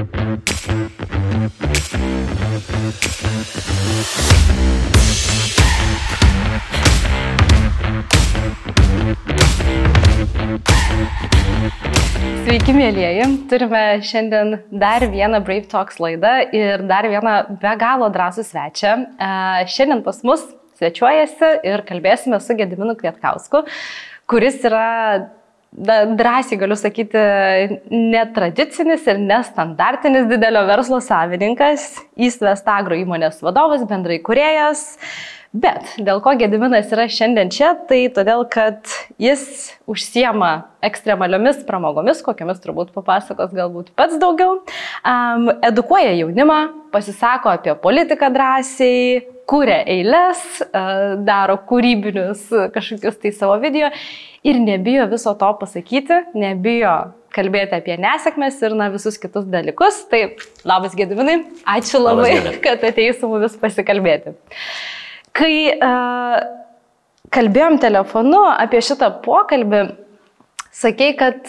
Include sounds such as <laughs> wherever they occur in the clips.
Sveiki, mėlyjeji. Turime šiandien dar vieną Brave Talks laidą ir dar vieną be galo drąsų svečią. E, šiandien pas mus svečiuojasi ir kalbėsime su Gediminu Kvietkausku, kuris yra drąsiai galiu sakyti, netradicinis ir nestandartinis didelio verslo savininkas, Įstvest Agro įmonės vadovas, bendrai kuriejas. Bet dėl ko Gediminas yra šiandien čia, tai todėl, kad jis užsiema ekstremaliomis pramogomis, kokiamis turbūt papasakos galbūt pats daugiau, um, edukuoja jaunimą, pasisako apie politiką drąsiai, kūrė eilės, uh, daro kūrybinius kažkokius tai savo video ir nebijo viso to pasakyti, nebijo kalbėti apie nesėkmės ir na, visus kitus dalykus. Tai labas Gedivinai, ačiū labai, labas, <laughs> kad atėjai su mumis pasikalbėti. Kai uh, kalbėjom telefonu apie šitą pokalbį, sakei, kad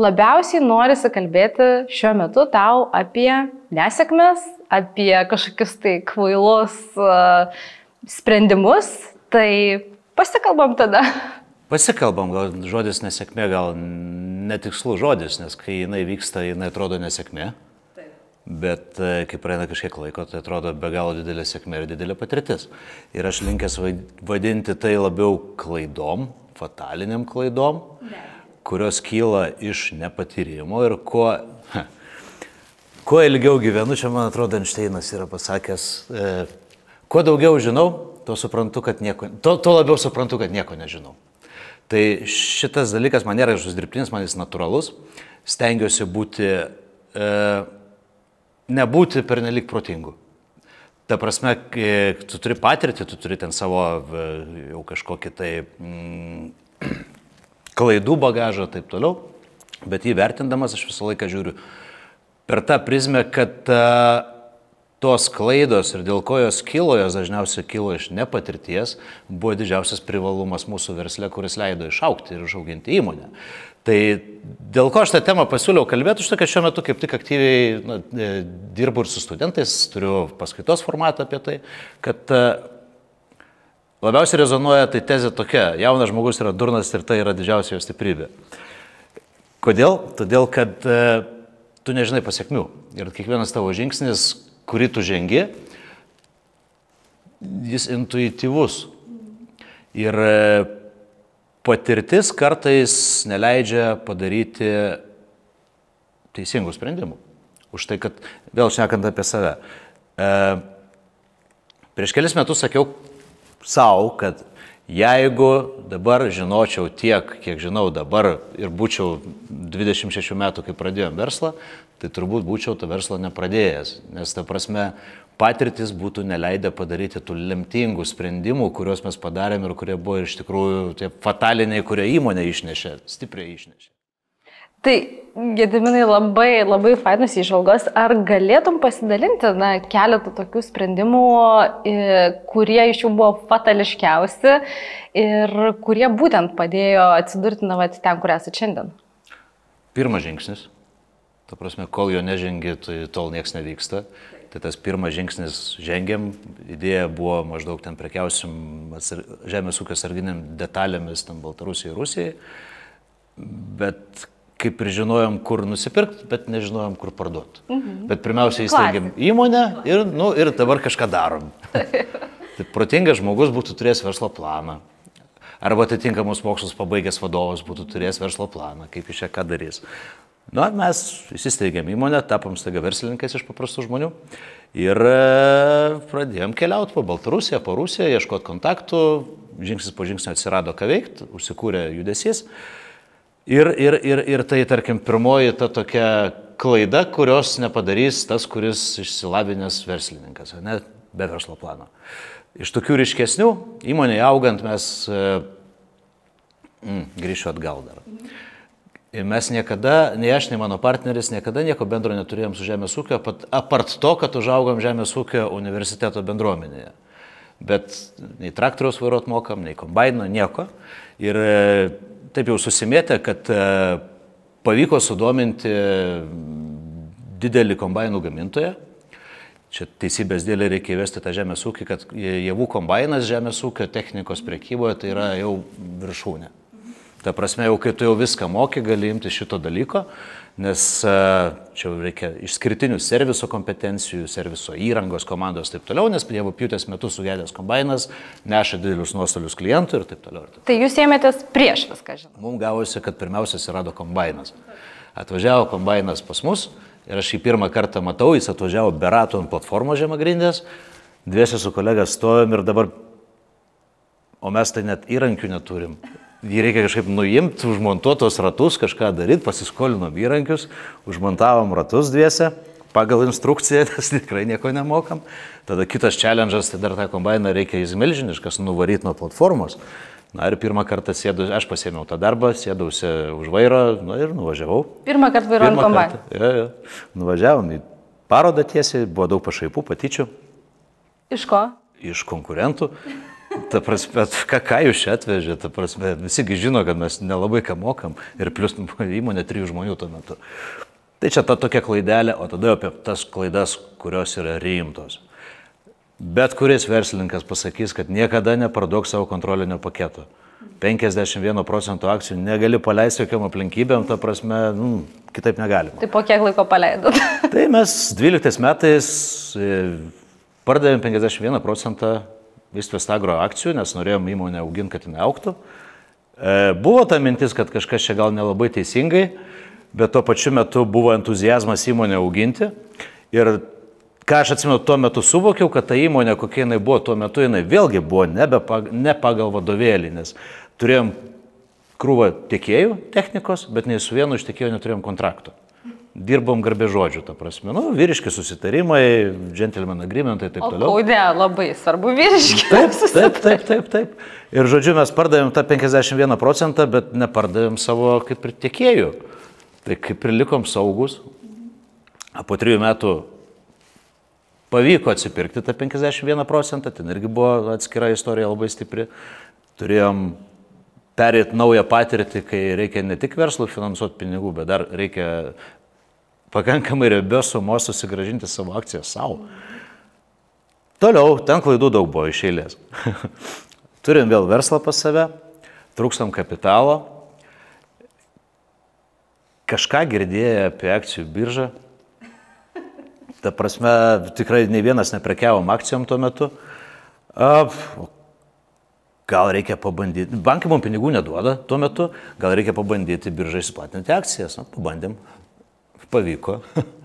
labiausiai norisi kalbėti šiuo metu tau apie nesėkmės, apie kažkokius tai kvailus uh, sprendimus. Tai pasikalbam tada. Pasikalbam, gal žodis nesėkmė, gal netikslų žodis, nes kai jinai vyksta, jinai atrodo nesėkmė. Taip. Bet e, kai praeina kažkiek laiko, tai atrodo be galo didelė sėkmė ir didelė patirtis. Ir aš linkęs vadinti tai labiau klaidom, fataliniam klaidom, ne. kurios kyla iš nepatyrimo ir kuo, kuo ilgiau gyvenu, čia man atrodo, Einšteinas yra pasakęs, e, kuo daugiau žinau, tuo, suprantu, nieko, tuo, tuo labiau suprantu, kad nieko nežinau. Tai šitas dalykas man nėra kažkoks dirbtinis, man jis natūralus. Stengiuosi būti, e, nebūti pernelik protingu. Ta prasme, tu turi patirtį, tu turi ten savo jau kažkokį tai mm, <clears throat> klaidų bagažą ir taip toliau, bet jį vertindamas aš visą laiką žiūriu per tą prizmę, kad e, tos klaidos ir dėl ko jos kilo, jos dažniausiai kilo iš nepatirties, buvo didžiausias privalumas mūsų versle, kuris leido išaukti ir užauginti įmonę. Tai dėl ko aš tą temą pasiūliau kalbėti, už tai, kad šiuo metu kaip tik aktyviai na, e, dirbu ir su studentais, turiu paskaitos formatą apie tai, kad e, labiausiai rezonuoja tai tezė tokia, jaunas žmogus yra durnas ir tai yra didžiausia jo stiprybė. Kodėl? Todėl, kad e, tu nežinai pasiekmių ir kiekvienas tavo žingsnis, kurį tu žengi, jis intuityvus. Ir e, patirtis kartais neleidžia padaryti teisingų sprendimų. Už tai, kad vėl šnekant apie save. E, prieš kelis metus sakiau savo, kad jeigu dabar žinočiau tiek, kiek žinau dabar ir būčiau 26 metų, kai pradėjom verslą, tai turbūt būčiau to verslo nepradėjęs. Nes ta prasme, patirtis būtų neleidę padaryti tų lemtingų sprendimų, kuriuos mes padarėm ir kurie buvo iš tikrųjų tie fataliniai, kurie įmonė išnešė, stipriai išnešė. Tai, Gediminai, labai, labai fainas įžvalgos. Ar galėtum pasidalinti, na, keletą tokių sprendimų, kurie iš jų buvo fatališkiausi ir kurie būtent padėjo atsidurti, na, ten, kur esate šiandien? Pirmas žingsnis Ta prasme, kol jo nežengi, tai tol niekas nevyksta. Tai tas pirmas žingsnis žengėm, idėja buvo maždaug ten prekiausim žemės ūkio sarginiam detalėmis tam Baltarusijai ir Rusijai, bet kaip ir žinojom, kur nusipirkti, bet nežinojom, kur parduoti. Mhm. Bet pirmiausia įsteigėm įmonę ir, nu, ir dabar kažką darom. <laughs> tai protingas žmogus būtų turėjęs verslo planą. Arba atitinkamus mokslus pabaigęs vadovas būtų turėjęs verslo planą, kaip iš čia ką darys. Nu, mes įsisteigėm įmonę, tapom staiga verslininkais iš paprastų žmonių ir e, pradėjom keliauti po Baltarusiją, po Rusiją, ieškoti kontaktų, žingsnis po žingsnio atsirado ką veikti, užsikūrė judesys. Ir, ir, ir, ir tai, tarkim, pirmoji ta tokia klaida, kurios nepadarys tas, kuris išsilavinęs verslininkas, ne, be verslo plano. Iš tokių ryškesnių, įmonėje augant mes, mm, grįšiu atgal dar. Ir mes niekada, nei aš, nei mano partneris, niekada nieko bendro neturėjom su žemės ūkio, apart to, kad užaugom žemės ūkio universiteto bendruomenėje. Bet nei traktoriaus vairuot mokam, nei kombaino, nieko. Ir e, taip jau susimėtė, kad e, pavyko sudominti didelį kombainų gamintoją. Čia teisybės dėlį reikia įvesti tą žemės ūkį, kad javų kombainas žemės ūkio technikos prekyboje tai yra jau viršūnė. Ta prasme, jau kai tu jau viską moki, gali imti šito dalyko, nes e, čia reikia išskirtinių serviso kompetencijų, serviso įrangos komandos ir taip toliau, nes javų pjūtės metu sugedęs kombainas neša didelius nuostolius klientų ir taip toliau. Ir taip. Tai jūs ėmėtės prieš viską, žinoma. Mums gavosi, kad pirmiausia atsirado kombainas. Atvažiavo kombainas pas mus ir aš jį pirmą kartą matau, jis atvažiavo be ratų ant platformos žemagrindės, dviesi su kolega stovim ir dabar, o mes tai net įrankių neturim. Jį reikia kažkaip nuimti, užmontuotos ratus, kažką daryti, pasiskolinom įrankius, užmontavom ratus dviese pagal instrukciją, <laughs> nes tikrai nieko nemokam. Tada kitas challenge'as, tai dar tą kombainą reikia įsmilžiniškas, nuvaryti nuo platformos. Na ir pirmą kartą sėdu, aš pasėmiau tą darbą, sėdausi už vairo na, ir nuvažiavau. Pirmą kartą vairuojant kombainą. Ja, ja. Nuvažiavom į parodą tiesiai, buvo daug pašaipų, patyčių. Iš ko? Iš konkurentų. Ta prasme, ką, ką jūs čia atvežė, ta prasme, visigi žino, kad mes nelabai ką mokam ir plus įmonė trijų žmonių tuo metu. Tai čia ta tokia klaidelė, o tada apie tas klaidas, kurios yra rimtos. Bet kuris verslininkas pasakys, kad niekada neparduok savo kontrolinio paketo. 51 procentų akcijų negali paleisti jokiam aplinkybėm, ta prasme, nu, kitaip negalima. Tai po kiek laiko paleidot? tai mes 12 metais e, pardavėm 51 procentą Vistvės agro akcijų, nes norėjom įmonę auginti, kad jinai auktų. E, buvo ta mintis, kad kažkas čia gal nelabai teisingai, bet tuo pačiu metu buvo entuzijazmas įmonę auginti. Ir ką aš atsimenu, tuo metu suvokiau, kad ta įmonė, kokia jinai buvo tuo metu, jinai vėlgi buvo nebe, ne pagal vadovėlį, nes turėjom krūvą tiekėjų technikos, bet nei su vienu iš tiekėjų neturėjom kontrakto. Dirbom garbė žodžių, ta prasme, nu, vyriški susitarimai, gentleman agreementai ir taip toliau. O ne, labai svarbu vyriški. Taip, taip, taip, taip, taip. Ir žodžiu, mes pardavėm tą 51 procentą, bet nepardavėm savo kaip ir tiekėjų. Tai kaip ir likom saugus. Po trijų metų pavyko atsipirkti tą 51 procentą, ten irgi buvo atskira istorija labai stipri. Turėjom perėti naują patirtį, kai reikia ne tik verslui finansuoti pinigų, bet dar reikia pakankamai riebios sumos susigražinti savo akciją savo. Toliau, ten klaidų daug buvo iš eilės. <laughs> Turim vėl verslą pas save, trūkstam kapitalo, kažką girdėję apie akcijų biržą, Ta prasme, tikrai ne vienas neprekiavom akcijom tuo metu. Gal reikia pabandyti, bankai mums pinigų neduoda tuo metu, gal reikia pabandyti biržai išplatinti akcijas. Na, pabandėm, pavyko. <laughs>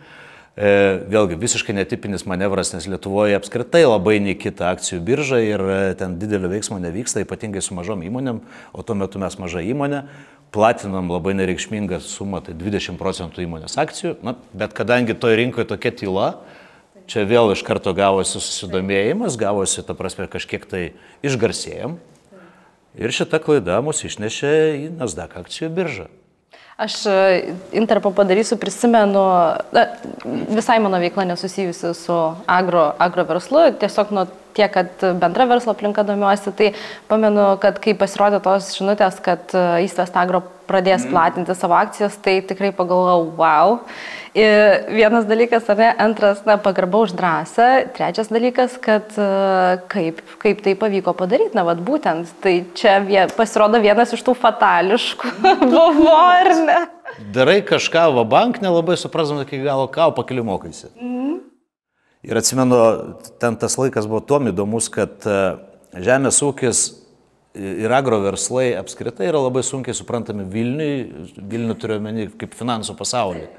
E, vėlgi visiškai netipinis manevras, nes Lietuvoje apskritai labai nekita akcijų birža ir e, ten didelio veiksmo nevyksta, ypatingai su mažom įmonėm, o tuo metu mes maža įmonė, platinam labai nereikšmingą sumą, tai 20 procentų įmonės akcijų, na, bet kadangi toje rinkoje tokia tyla, čia vėl iš karto gavosi susidomėjimas, gavosi, ta prasme, kažkiek tai išgarsėjom. Ir šita klaida mus išnešė į Nasdaq akcijų biržą. Aš e, interpo padarysiu, prisimenu, na, visai mano veikla nesusijusi su agro, agro verslu, tiesiog nuo tiek, kad bendra verslo aplinka domiuosi, tai pamenu, kad kai pasirodė tos žinutės, kad Įstvest e, Agro pradės mm. platinti savo akcijas, tai tikrai pagalvojau, wow. Ir vienas dalykas, ar ne, antras, na, pagarba už drąsą, trečias dalykas, kad e, kaip, kaip tai pavyko padaryti, na, vad būtent, tai čia vie, pasirodo vienas iš tų fatališkų <laughs> buvo, ar ne? Darai kažką, va bank nelabai suprasdama iki galo, ką pakeliu mokaisi. Mm. Ir atsimenu, ten tas laikas buvo tuom įdomus, kad e, žemės ūkis ir agro verslai apskritai yra labai sunkiai suprantami Vilniui, Vilnių turiu omeny kaip finansų pasaulį.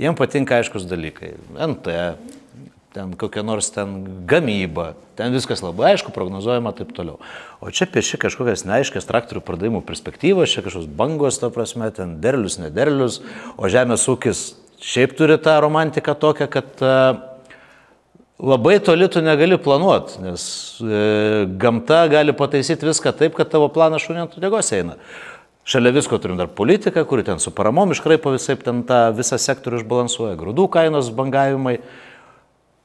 Jiems patinka aiškus dalykai. NT, ten kokia nors ten gamyba, ten viskas labai aišku, prognozuojama taip toliau. O čia pieši kažkokias neaiškias traktorių pardavimų perspektyvos, čia kažkokios bangos, ta prasme, ten derlius, nederlius, o žemės ūkis šiaip turi tą romantiką tokią, kad uh, labai toli tu negali planuoti, nes e, gamta gali pataisyti viską taip, kad tavo planas šunė ant degos eina. Šalia visko turim dar politiką, kuri ten su paramom iškraipo visai ten tą visą sektorių išbalansuoja, grūdų kainos bangavimai.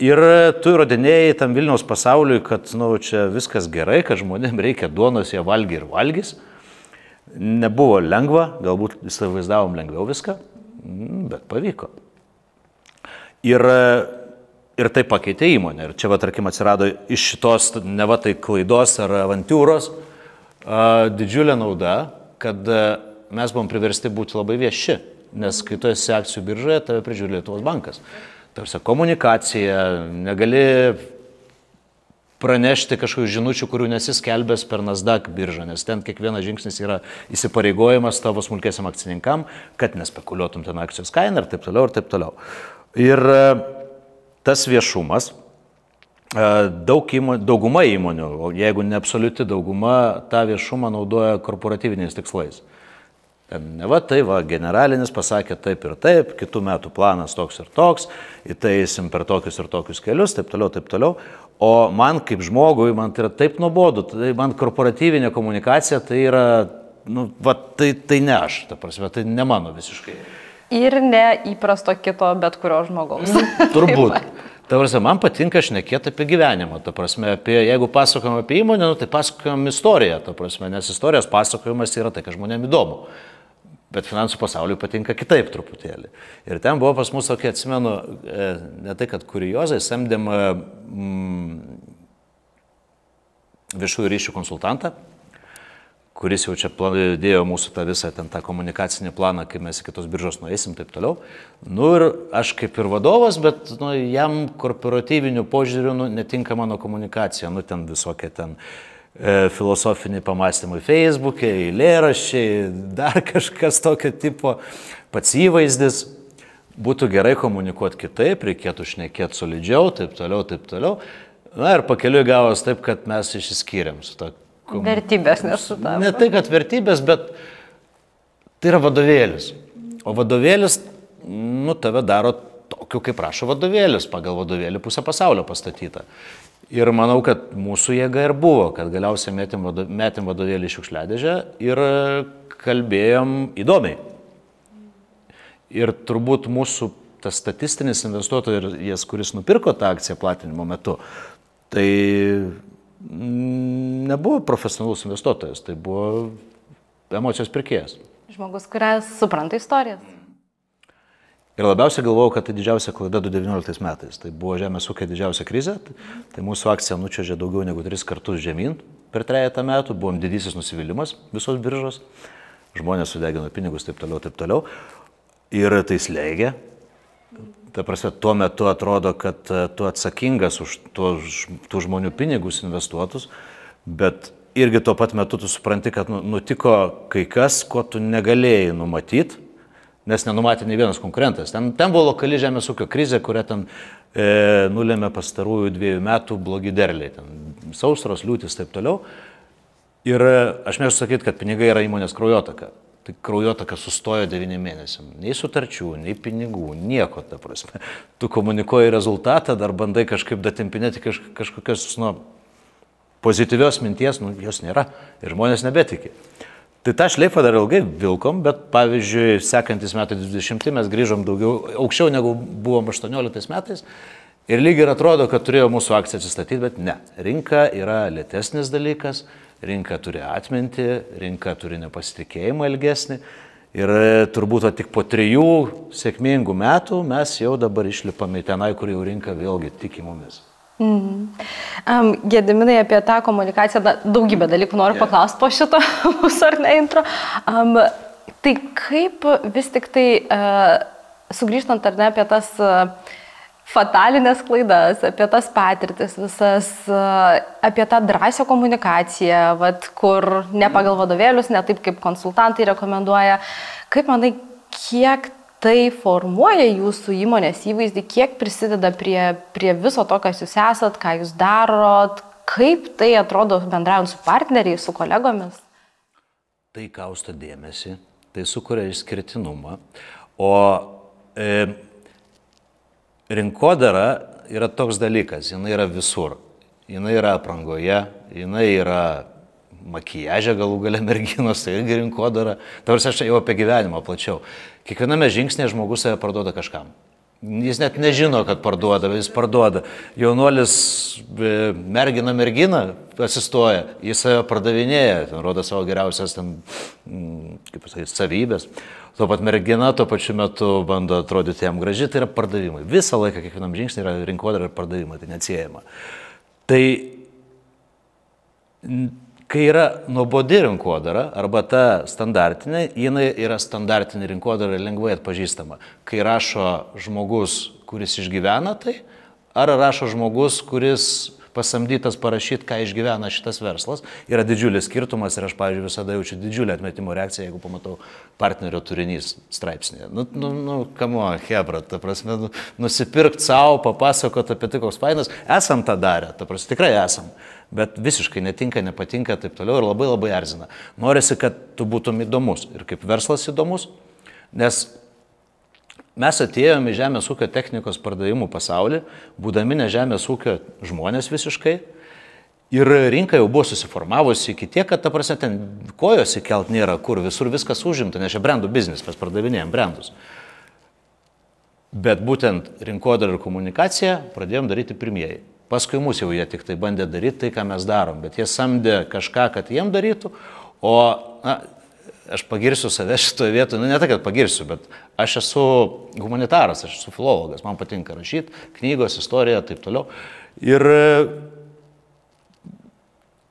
Ir tu įrodinėjai tam Vilniaus pasauliui, kad nu, čia viskas gerai, kad žmonėms reikia duonos, jie valgy ir valgys. Nebuvo lengva, galbūt įsivaizdavom lengviau viską, bet pavyko. Ir, ir tai pakeitė įmonę. Ir čia, va, tarkim, atsirado iš šitos, ne va tai klaidos ar avantūros, didžiulė nauda, kad mes buvom priversti būti labai vieši, nes kai tu esi akcijų biržoje, tave prižiūri Lietuvos bankas. Tarsi komunikacija, negali pranešti kažkokių žinučių, kurių nesiskelbęs per Nasdaq biržą, nes ten kiekvienas žingsnis yra įsipareigojimas tavo smulkėsiam akcininkam, kad nespekuliuotum ten akcijos kainą ir taip toliau ir taip toliau. Ir e, tas viešumas, e, daug įmonių, dauguma įmonių, jeigu ne absoliuti dauguma, tą viešumą naudoja korporatyviniais tikslais. Ten ne va tai, va, generalinis pasakė taip ir taip, kitų metų planas toks ir toks, į tai eisim per tokius ir tokius kelius, taip toliau, taip toliau. O man kaip žmogui, man tai yra taip nuobodu, tai man korporatyvinė komunikacija tai yra, nu, va, tai, tai ne aš, ta prasme, tai ne mano visiškai. Ir ne įprasto kito bet kurio žmogaus. <laughs> Turbūt. Ta prasme, man patinka šnekėti apie gyvenimą, ta prasme, apie, jeigu pasakojam apie įmonę, nu, tai pasakojam istoriją, ta prasme, nes istorijos pasakojimas yra tai, kas žmonėms įdomu. Bet finansų pasauliui patinka kitaip truputėlį. Ir ten buvo pas mus tokia, atsimenu, e, ne tai, kad kuriozai, samdėm mm, viešųjų ryšių konsultantą, kuris jau čia dėjo mūsų tą visą ten tą komunikacinį planą, kaip mes į kitos biržos nueisim, taip toliau. Nu ir aš kaip ir vadovas, bet nu, jam korporatyviniu požiūriu nu, netinka mano komunikacija, nu ten visokie ten E, filosofiniai pamastymai Facebook'e, eilėraščiai, dar kažkas tokio tipo, pats įvaizdis. Būtų gerai komunikuoti kitaip, reikėtų šnekėti solidžiau, taip toliau, taip toliau. Na ir pakeliui gavos taip, kad mes išsiskyrėm su to. Kom... Vertybės nesutapo. Ne tai, kad vertybės, bet tai yra vadovėlis. O vadovėlis, nu, tave daro tokiu, kaip prašo vadovėlis, pagal vadovėlį pusę pasaulio pastatyta. Ir manau, kad mūsų jėga ir buvo, kad galiausiai metėm, vado, metėm vadovėlį šiukšliadėžę ir kalbėjom įdomiai. Ir turbūt mūsų tas statistinis investuotojas, kuris nupirko tą akciją platinimo metu, tai nebuvo profesionalus investuotojas, tai buvo emocijos pirkėjas. Žmogus, kuris supranta istorijas. Ir labiausiai galvojau, kad tai didžiausia klaida 2019 metais. Tai buvo žemės ūkio didžiausia krizė, tai mūsų akcija nučiažė daugiau negu tris kartus žemyn per trejata metų, buvom didysis nusivylimas visos biržos, žmonės sudegino pinigus, taip toliau, taip toliau. Ir tai slėgė. Ta prasme, tuo metu atrodo, kad e, tu atsakingas už tų žmonių pinigus investuotus, bet irgi tuo pat metu tu supranti, kad nu, nutiko kai kas, ko tu negalėjai numatyti nes nenumatė nei vienas konkurentas. Ten, ten buvo lokali žemės ūkio krizė, kurią ten e, nulėmė pastarųjų dviejų metų blogi derliai. Ten sausros, liūtis ir taip toliau. Ir e, aš mėgstu sakyti, kad pinigai yra įmonės kraujotaka. Tai kraujotaka sustojo 9 mėnesiam. Nei sutarčių, nei pinigų, nieko, ta prasme. Tu komunikuoji rezultatą, dar bandai kažkaip datimpinėti kaž, kažkokios, nu, pozityvios minties, nu, jos nėra. Ir žmonės nebetikė. Tai tą šleifą dar ilgai vilkom, bet pavyzdžiui, sekantis metai 20 mes grįžom daugiau, aukščiau negu buvom 18 metais. Ir lyg ir atrodo, kad turėjo mūsų akcija atsistatyti, bet ne. Rinka yra lėtesnis dalykas, rinka turi atminti, rinka turi nepasitikėjimą ilgesnį. Ir turbūt tik po trijų sėkmingų metų mes jau dabar išlipame tenai, kur jau rinka vėlgi tiki mumis. Mhm. Um, Gediminai apie tą komunikaciją, da, daugybę dalykų noriu yeah. paklausti po šito <laughs> mūsų ar ne intro. Um, tai kaip vis tik tai, uh, sugrįžtant ar ne apie tas uh, fatalinės klaidas, apie tas patirtis visas, uh, apie tą drąsią komunikaciją, vat, kur ne pagal vadovėlius, ne taip kaip konsultantai rekomenduoja, kaip manai, kiek tai formuoja jūsų įmonės įvaizdį, kiek prisideda prie, prie viso to, kas jūs esat, ką jūs darot, kaip tai atrodo bendraujant su partneriais, su kolegomis? Tai kausto dėmesį, tai sukuria išskirtinumą, o e, rinkodara yra toks dalykas, jinai yra visur. Jinai yra aprangoje, jinai yra makijažė galų gale merginos, tai irgi rinkodara. Tarsi aš jau apie gyvenimą plačiau. Kiekviename žingsnėje žmogus save parduoda kažkam. Jis net nežino, kad parduoda, jis parduoda. Jaunuolis e, mergina mergina asistoja, jis save pardavinėja, ten rodo savo geriausias ten, mm, kaip pasakyti, savybės. Tuo pat mergina tuo pačiu metu bando atrodyti jam graži, tai yra pardavimai. Visą laiką, kiekvienam žingsnį yra rinkodara ir pardavimai, tai neatsiejama. Tai kai yra nuobodi rinkodara arba ta standartinė, jinai yra standartinė rinkodara lengvai atpažįstama. Kai rašo žmogus, kuris išgyvena tai, ar rašo žmogus, kuris pasamdytas parašyti, ką išgyvena šitas verslas, yra didžiulis skirtumas ir aš, pavyzdžiui, visada jaučiu didžiulę atmetimo reakciją, jeigu pamatau partnerio turinys straipsnėje. Nu, nu, nu kamo, hebra, ta prasme, nu, nusipirkti savo, papasakoti apie tai, koks fainas, esam tą darę, ta prasme, tikrai esam bet visiškai netinka, nepatinka ir taip toliau ir labai labai erzina. Norisi, kad tu būtum įdomus ir kaip verslas įdomus, nes mes atėjome į žemės ūkio technikos pardavimų pasaulį, būdami ne žemės ūkio žmonės visiškai. Ir rinka jau buvo susiformavusi iki tiek, kad, ta prasme, ten kojos įkelt nėra, kur visur viskas užimta, nes čia brandų biznis, mes pardavinėjom brandus. Bet būtent rinkodara ir komunikacija pradėjom daryti pirmieji. Paskui mus jau jie tik tai bandė daryti tai, ką mes darom, bet jie samdė kažką, kad jiem darytų, o na, aš pagirsiu save <laughs> šitoje vietoje, nu ne tai, kad pagirsiu, bet aš esu humanitaras, aš esu filologas, man patinka rašyti, knygos, istorija, taip toliau. Ir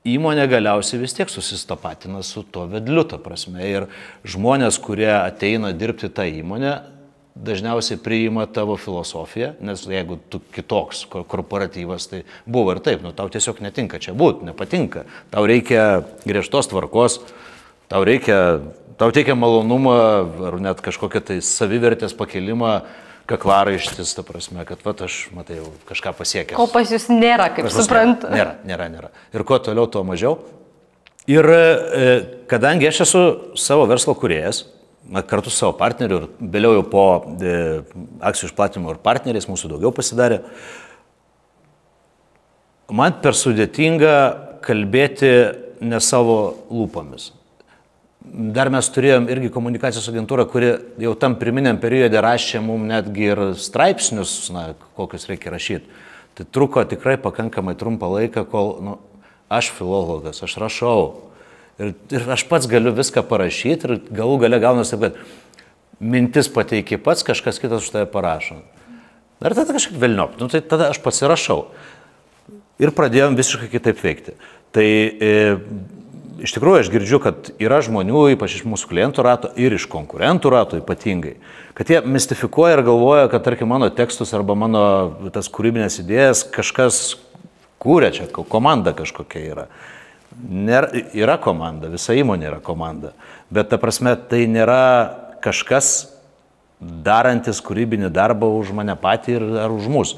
įmonė galiausiai vis tiek susistapatina su tuo vedliu, ta prasme. Ir žmonės, kurie ateina dirbti tą įmonę, dažniausiai priima tavo filosofiją, nes jeigu tu kitoks korporatyvas, tai buvo ir taip, nu tau tiesiog netinka čia būti, nepatinka, tau reikia griežtos tvarkos, tau reikia, tau teikia malonumą ar net kažkokią tai savivertės pakelimą, kaklaraištis, ta prasme, kad va aš, matai, jau kažką pasiekęs. Ko pas jūs nėra, kaip suprantu. Nėra, nėra, nėra. Ir kuo toliau, tuo mažiau. Ir e, kadangi aš esu savo verslo kuriejas, kartu su savo partneriu ir vėliau jau po e, akcijų išplatinimo ir partneriais mūsų daugiau pasidarė. Man per sudėtinga kalbėti ne savo lūpomis. Dar mes turėjom irgi komunikacijos agentūrą, kuri jau tam pirminiam periode rašė mums netgi ir straipsnius, na, kokius reikia rašyti. Tai truko tikrai pakankamai trumpą laiką, kol nu, aš filologas, aš rašau, Ir, ir aš pats galiu viską parašyti ir galų gale gaunasi taip, kad mintis pateikia pats, kažkas kitas už tave parašo. Ir tada kažkaip vėlniop, nu, tai tada aš pasirašau. Ir pradėjom visiškai kitaip veikti. Tai e, iš tikrųjų aš girdžiu, kad yra žmonių, ypač iš mūsų klientų rato ir iš konkurentų rato ypatingai, kad jie mistifikuoja ir galvoja, kad tarkim mano tekstus arba mano tas kūrybinės idėjas kažkas kūrė čia, komanda kažkokia yra. Nėra, yra komanda, visa įmonė yra komanda, bet ta prasme tai nėra kažkas darantis kūrybinį darbą už mane patį ir, ar už mus.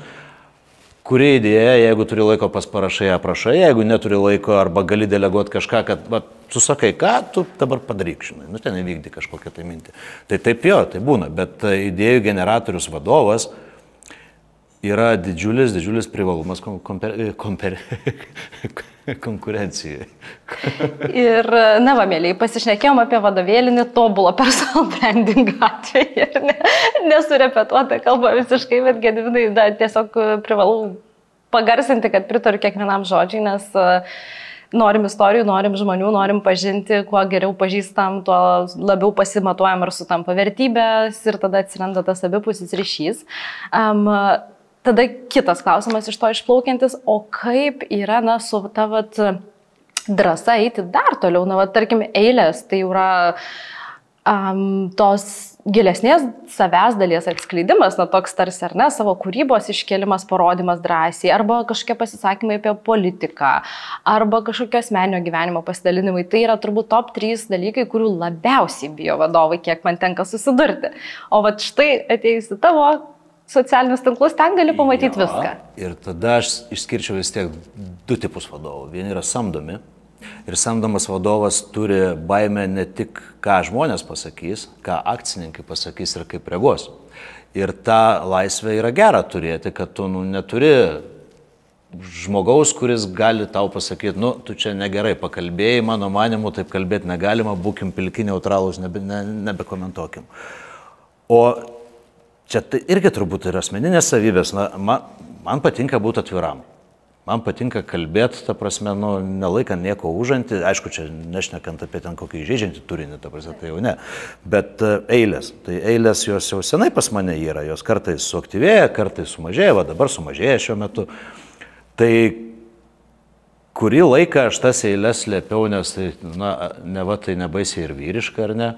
Kuri idėja, jeigu turi laiko pas parašai, aprašai, jeigu neturi laiko arba gali deleguoti kažką, kad va, tu sakai, ką tu dabar padaryk, žinai, nu ten įvykdy kažkokią tai mintį. Tai taip jo, tai būna, bet idėjų generatorius vadovas, yra didžiulis, didžiulis privalumas komper, komper, <laughs> konkurencijai. ir, na, va, mėlyje, pasišnekėjom apie vadovėlinį tobulo personal branding atvejį. Ne, nesurepetuota kalba visiškai, bet gedivinai, da, tiesiog privalau pagarsinti, kad pritariu kiekvienam žodžiui, nes uh, norim istorijų, norim žmonių, norim pažinti, kuo geriau pažįstam, tuo labiau pasimatuojam ir sutampa vertybės ir tada atsiranda tas abipusis ryšys. Um, Tada kitas klausimas iš to išplaukiantis, o kaip yra, na, su tavat drąsa eiti dar toliau, na, va, tarkim, eilės, tai yra um, tos gilesnės savęs dalies atskleidimas, na toks tarsi ar ne, savo kūrybos iškelimas, parodimas drąsiai, arba kažkokie pasisakymai apie politiką, arba kažkokio asmenio gyvenimo pasidalinimai. Tai yra turbūt top 3 dalykai, kurių labiausiai bijo vadovai, kiek man tenka susidurti. O va štai atėjusi tavo socialinius tinklus, ten gali pamatyti jo, viską. Ir tada aš išskirčiau vis tiek du tipus vadovų. Vieni yra samdomi. Ir samdomas vadovas turi baimę ne tik, ką žmonės pasakys, ką akcininkai pasakys ir kaip reaguos. Ir ta laisvė yra gera turėti, kad tu nu, neturi žmogaus, kuris gali tau pasakyti, nu, tu čia negerai pakalbėjai, mano manimu, taip kalbėti negalima, būkim pilki neutralūs, nebe, ne, nebekomentuokim. O čia tai irgi turbūt yra asmeninės savybės. Na, man, man patinka būti atviram. Man patinka kalbėti, ta prasme, nu, nelaikant nieko užantį, aišku, čia nešnekant apie ten kokį žaidžiantį turinį, ta prasme, tai jau ne, bet uh, eilės. Tai eilės jos jau senai pas mane yra, jos kartais suaktyvėja, kartais sumažėja, va dabar sumažėja šiuo metu. Tai kurį laiką aš tas eilės lėpiau, nes tai, na, ne va tai nebaisiai ir vyriška, ar ne?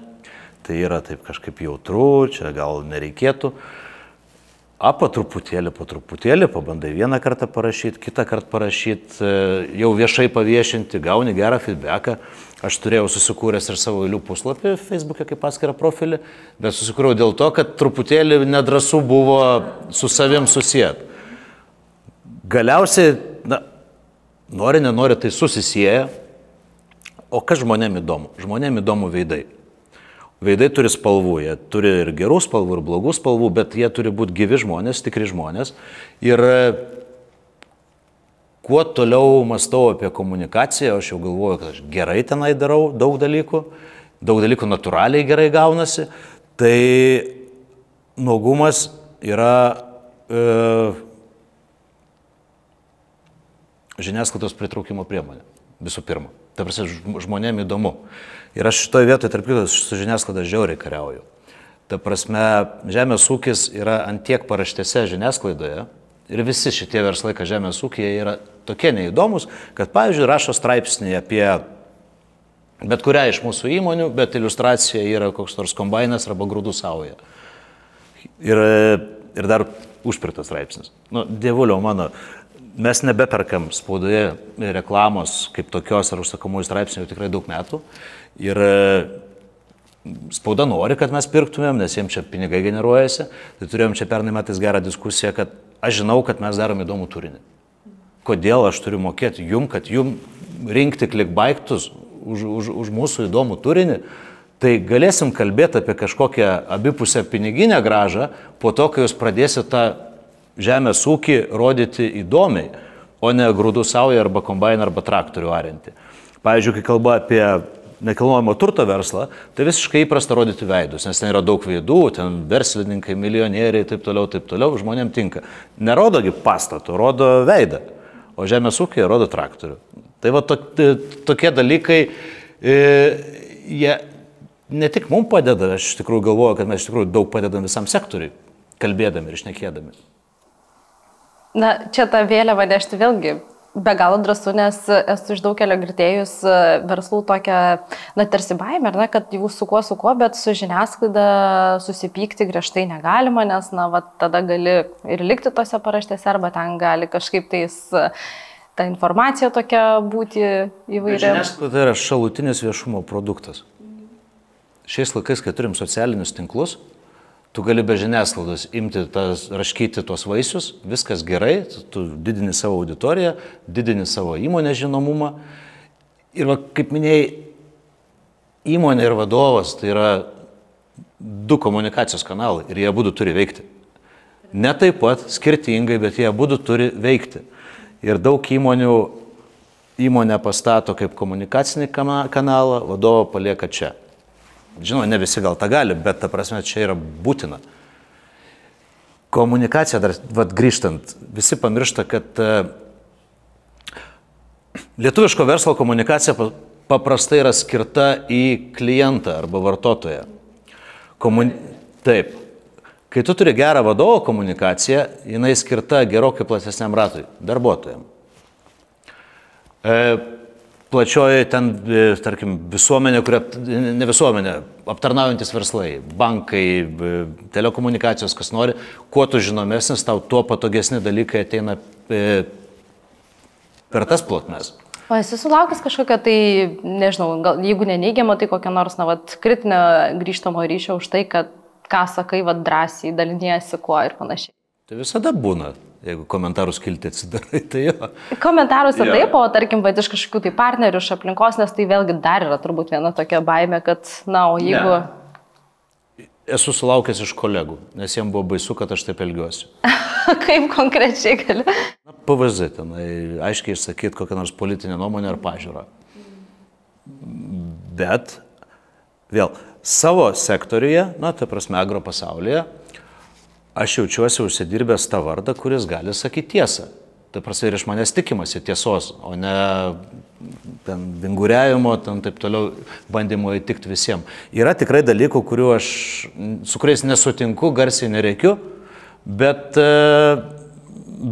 Tai yra taip kažkaip jautru, čia gal nereikėtų. A, po truputėlį, po truputėlį, pabandai vieną kartą parašyti, kitą kartą parašyti, e, jau viešai paviešinti, gauni gerą feedbacką. Aš turėjau susikūręs ir savo eilių puslapį Facebook'e kaip paskirą profilį, bet susikūriau dėl to, kad truputėlį nedrasu buvo su savim susijęt. Galiausiai, na, nori, nenori, tai susisieja. O kas žmonėm įdomu? Žmonėm įdomu veidai. Veidai turi spalvų, jie turi ir gerų spalvų, ir blogų spalvų, bet jie turi būti gyvi žmonės, tikri žmonės. Ir kuo toliau mastau apie komunikaciją, aš jau galvoju, kad aš gerai tenai darau daug dalykų, daug dalykų natūraliai gerai gaunasi, tai nuogumas yra e, žiniasklaidos pritraukimo priemonė, visų pirma. Ta prasme, žmonėm įdomu. Ir aš šitoje vietoje, tarp kitos, su žiniasklaida žiauriai kariauju. Ta prasme, žemės ūkis yra antiek paraštėse žiniasklaidoje ir visi šitie verslai, kad žemės ūkiai yra tokie neįdomus, kad, pavyzdžiui, rašo straipsnį apie bet kurią iš mūsų įmonių, bet iliustracija yra koks nors kombainas arba grūdų sauja. Ir, ir dar užpirtas straipsnis. Nu, dievulio mano, mes nebeperkam spaudoje reklamos kaip tokios ar užsakomųjų straipsnių tikrai daug metų. Ir e, spauda nori, kad mes pirktumėm, nes jiems čia pinigai generuojasi. Tai turėjom čia pernai metais gerą diskusiją, kad aš žinau, kad mes darom įdomų turinį. Kodėl aš turiu mokėti jum, kad jum rinkti klikbaiktus už, už, už mūsų įdomų turinį, tai galėsim kalbėti apie kažkokią abipusę piniginę gražą po to, kai jūs pradėsite tą žemės ūkį rodyti įdomiai, o ne grūdų saują arba kombainą arba traktorių arinti. Pavyzdžiui, kai kalba apie nekilnojamo turto verslą, tai visiškai įprasta rodyti veidus, nes ten yra daug veidų, ten verslininkai, milijonieriai taip toliau, taip toliau, žmonėm tinka. Nerodogi pastato, rodo veidą, o žemės ūkiai rodo traktorių. Tai va to, tokie dalykai, e, jie ne tik mums padeda, aš iš tikrųjų galvoju, kad mes iš tikrųjų daug padedam visam sektoriui, kalbėdami ir šnekėdami. Na, čia tą vėliavą nešti vėlgi be galo drąsu, nes esu iš daugelio girdėjus e, verslų tokią, na, tarsi baimę, ne, kad jau su kuo su kuo, bet su žiniasklaida susipykti griežtai negalima, nes, na, va, tada gali ir likti tose paraštėse, arba ten gali kažkaip tais ta informacija tokia būti įvairi. Žiniasklaida yra šalutinis viešumo produktas. Šiais laikais, kai turim socialinius tinklus, tu gali be žiniasklaidos imti, tas, raškyti tuos vaisius, viskas gerai, tu, didini savo auditoriją, didini savo įmonės žinomumą. Ir va, kaip minėjai, įmonė ir vadovas tai yra du komunikacijos kanalai ir jie būtų turi veikti. Ne taip pat skirtingai, bet jie būtų turi veikti. Ir daug įmonių įmonę pastato kaip komunikacinį kanalą, vadovą palieka čia. Žinoma, ne visi gal tą gali, bet ta prasme čia yra būtina. Komunikacija, dar vat, grįžtant, visi pamiršta, kad uh, lietuviško verslo komunikacija paprastai yra skirta į klientą arba vartotoją. Komun... Taip. Kai tu turi gerą vadovo komunikaciją, jinai skirta gerokai platesniam ratui - darbuotojams. E, plačioji ten, e, tarkim, visuomenė, kuria, ne visuomenė, aptarnaujantis verslai, bankai, e, telekomunikacijos, kas nori, kuo tu žinomesnis, tau tuo patogesni dalykai ateina e, per tas plotmes. O esi sulaukęs kažkokio tai, nežinau, gal, jeigu neneigiamo, tai kokią nors, na, vat, kritinę grįžtamo ryšio už tai, kad ką sakai, vad drąsiai daliniesi kuo ir panašiai. Tai visada būna. Jeigu komentarų skilti atsidarai, <laughs> tai jo. Komentaruose jo. taip, o tarkim, bet iš kažkokių tai partnerių, iš aplinkos, nes tai vėlgi dar yra turbūt viena tokia baime, kad, na, o jeigu... Ne. Esu sulaukęs iš kolegų, nes jiems buvo baisu, kad aš taip elgiuosi. <laughs> Kaip konkrečiai gali? Na, PVZ, tenai aiškiai išsakyti kokią nors politinę nuomonę ar pažiūrą. Bet, vėl, savo sektoriuje, na, ta prasme, agro pasaulyje, aš jaučiuosi užsidirbęs tą vardą, kuris gali sakyti tiesą. Tai prasme ir iš manęs tikimasi tiesos, o ne ten vinguriavimo, ten taip toliau bandymo įtikti visiems. Yra tikrai dalykų, aš, su kuriais nesutinku, garsiai nereikiu, bet, e,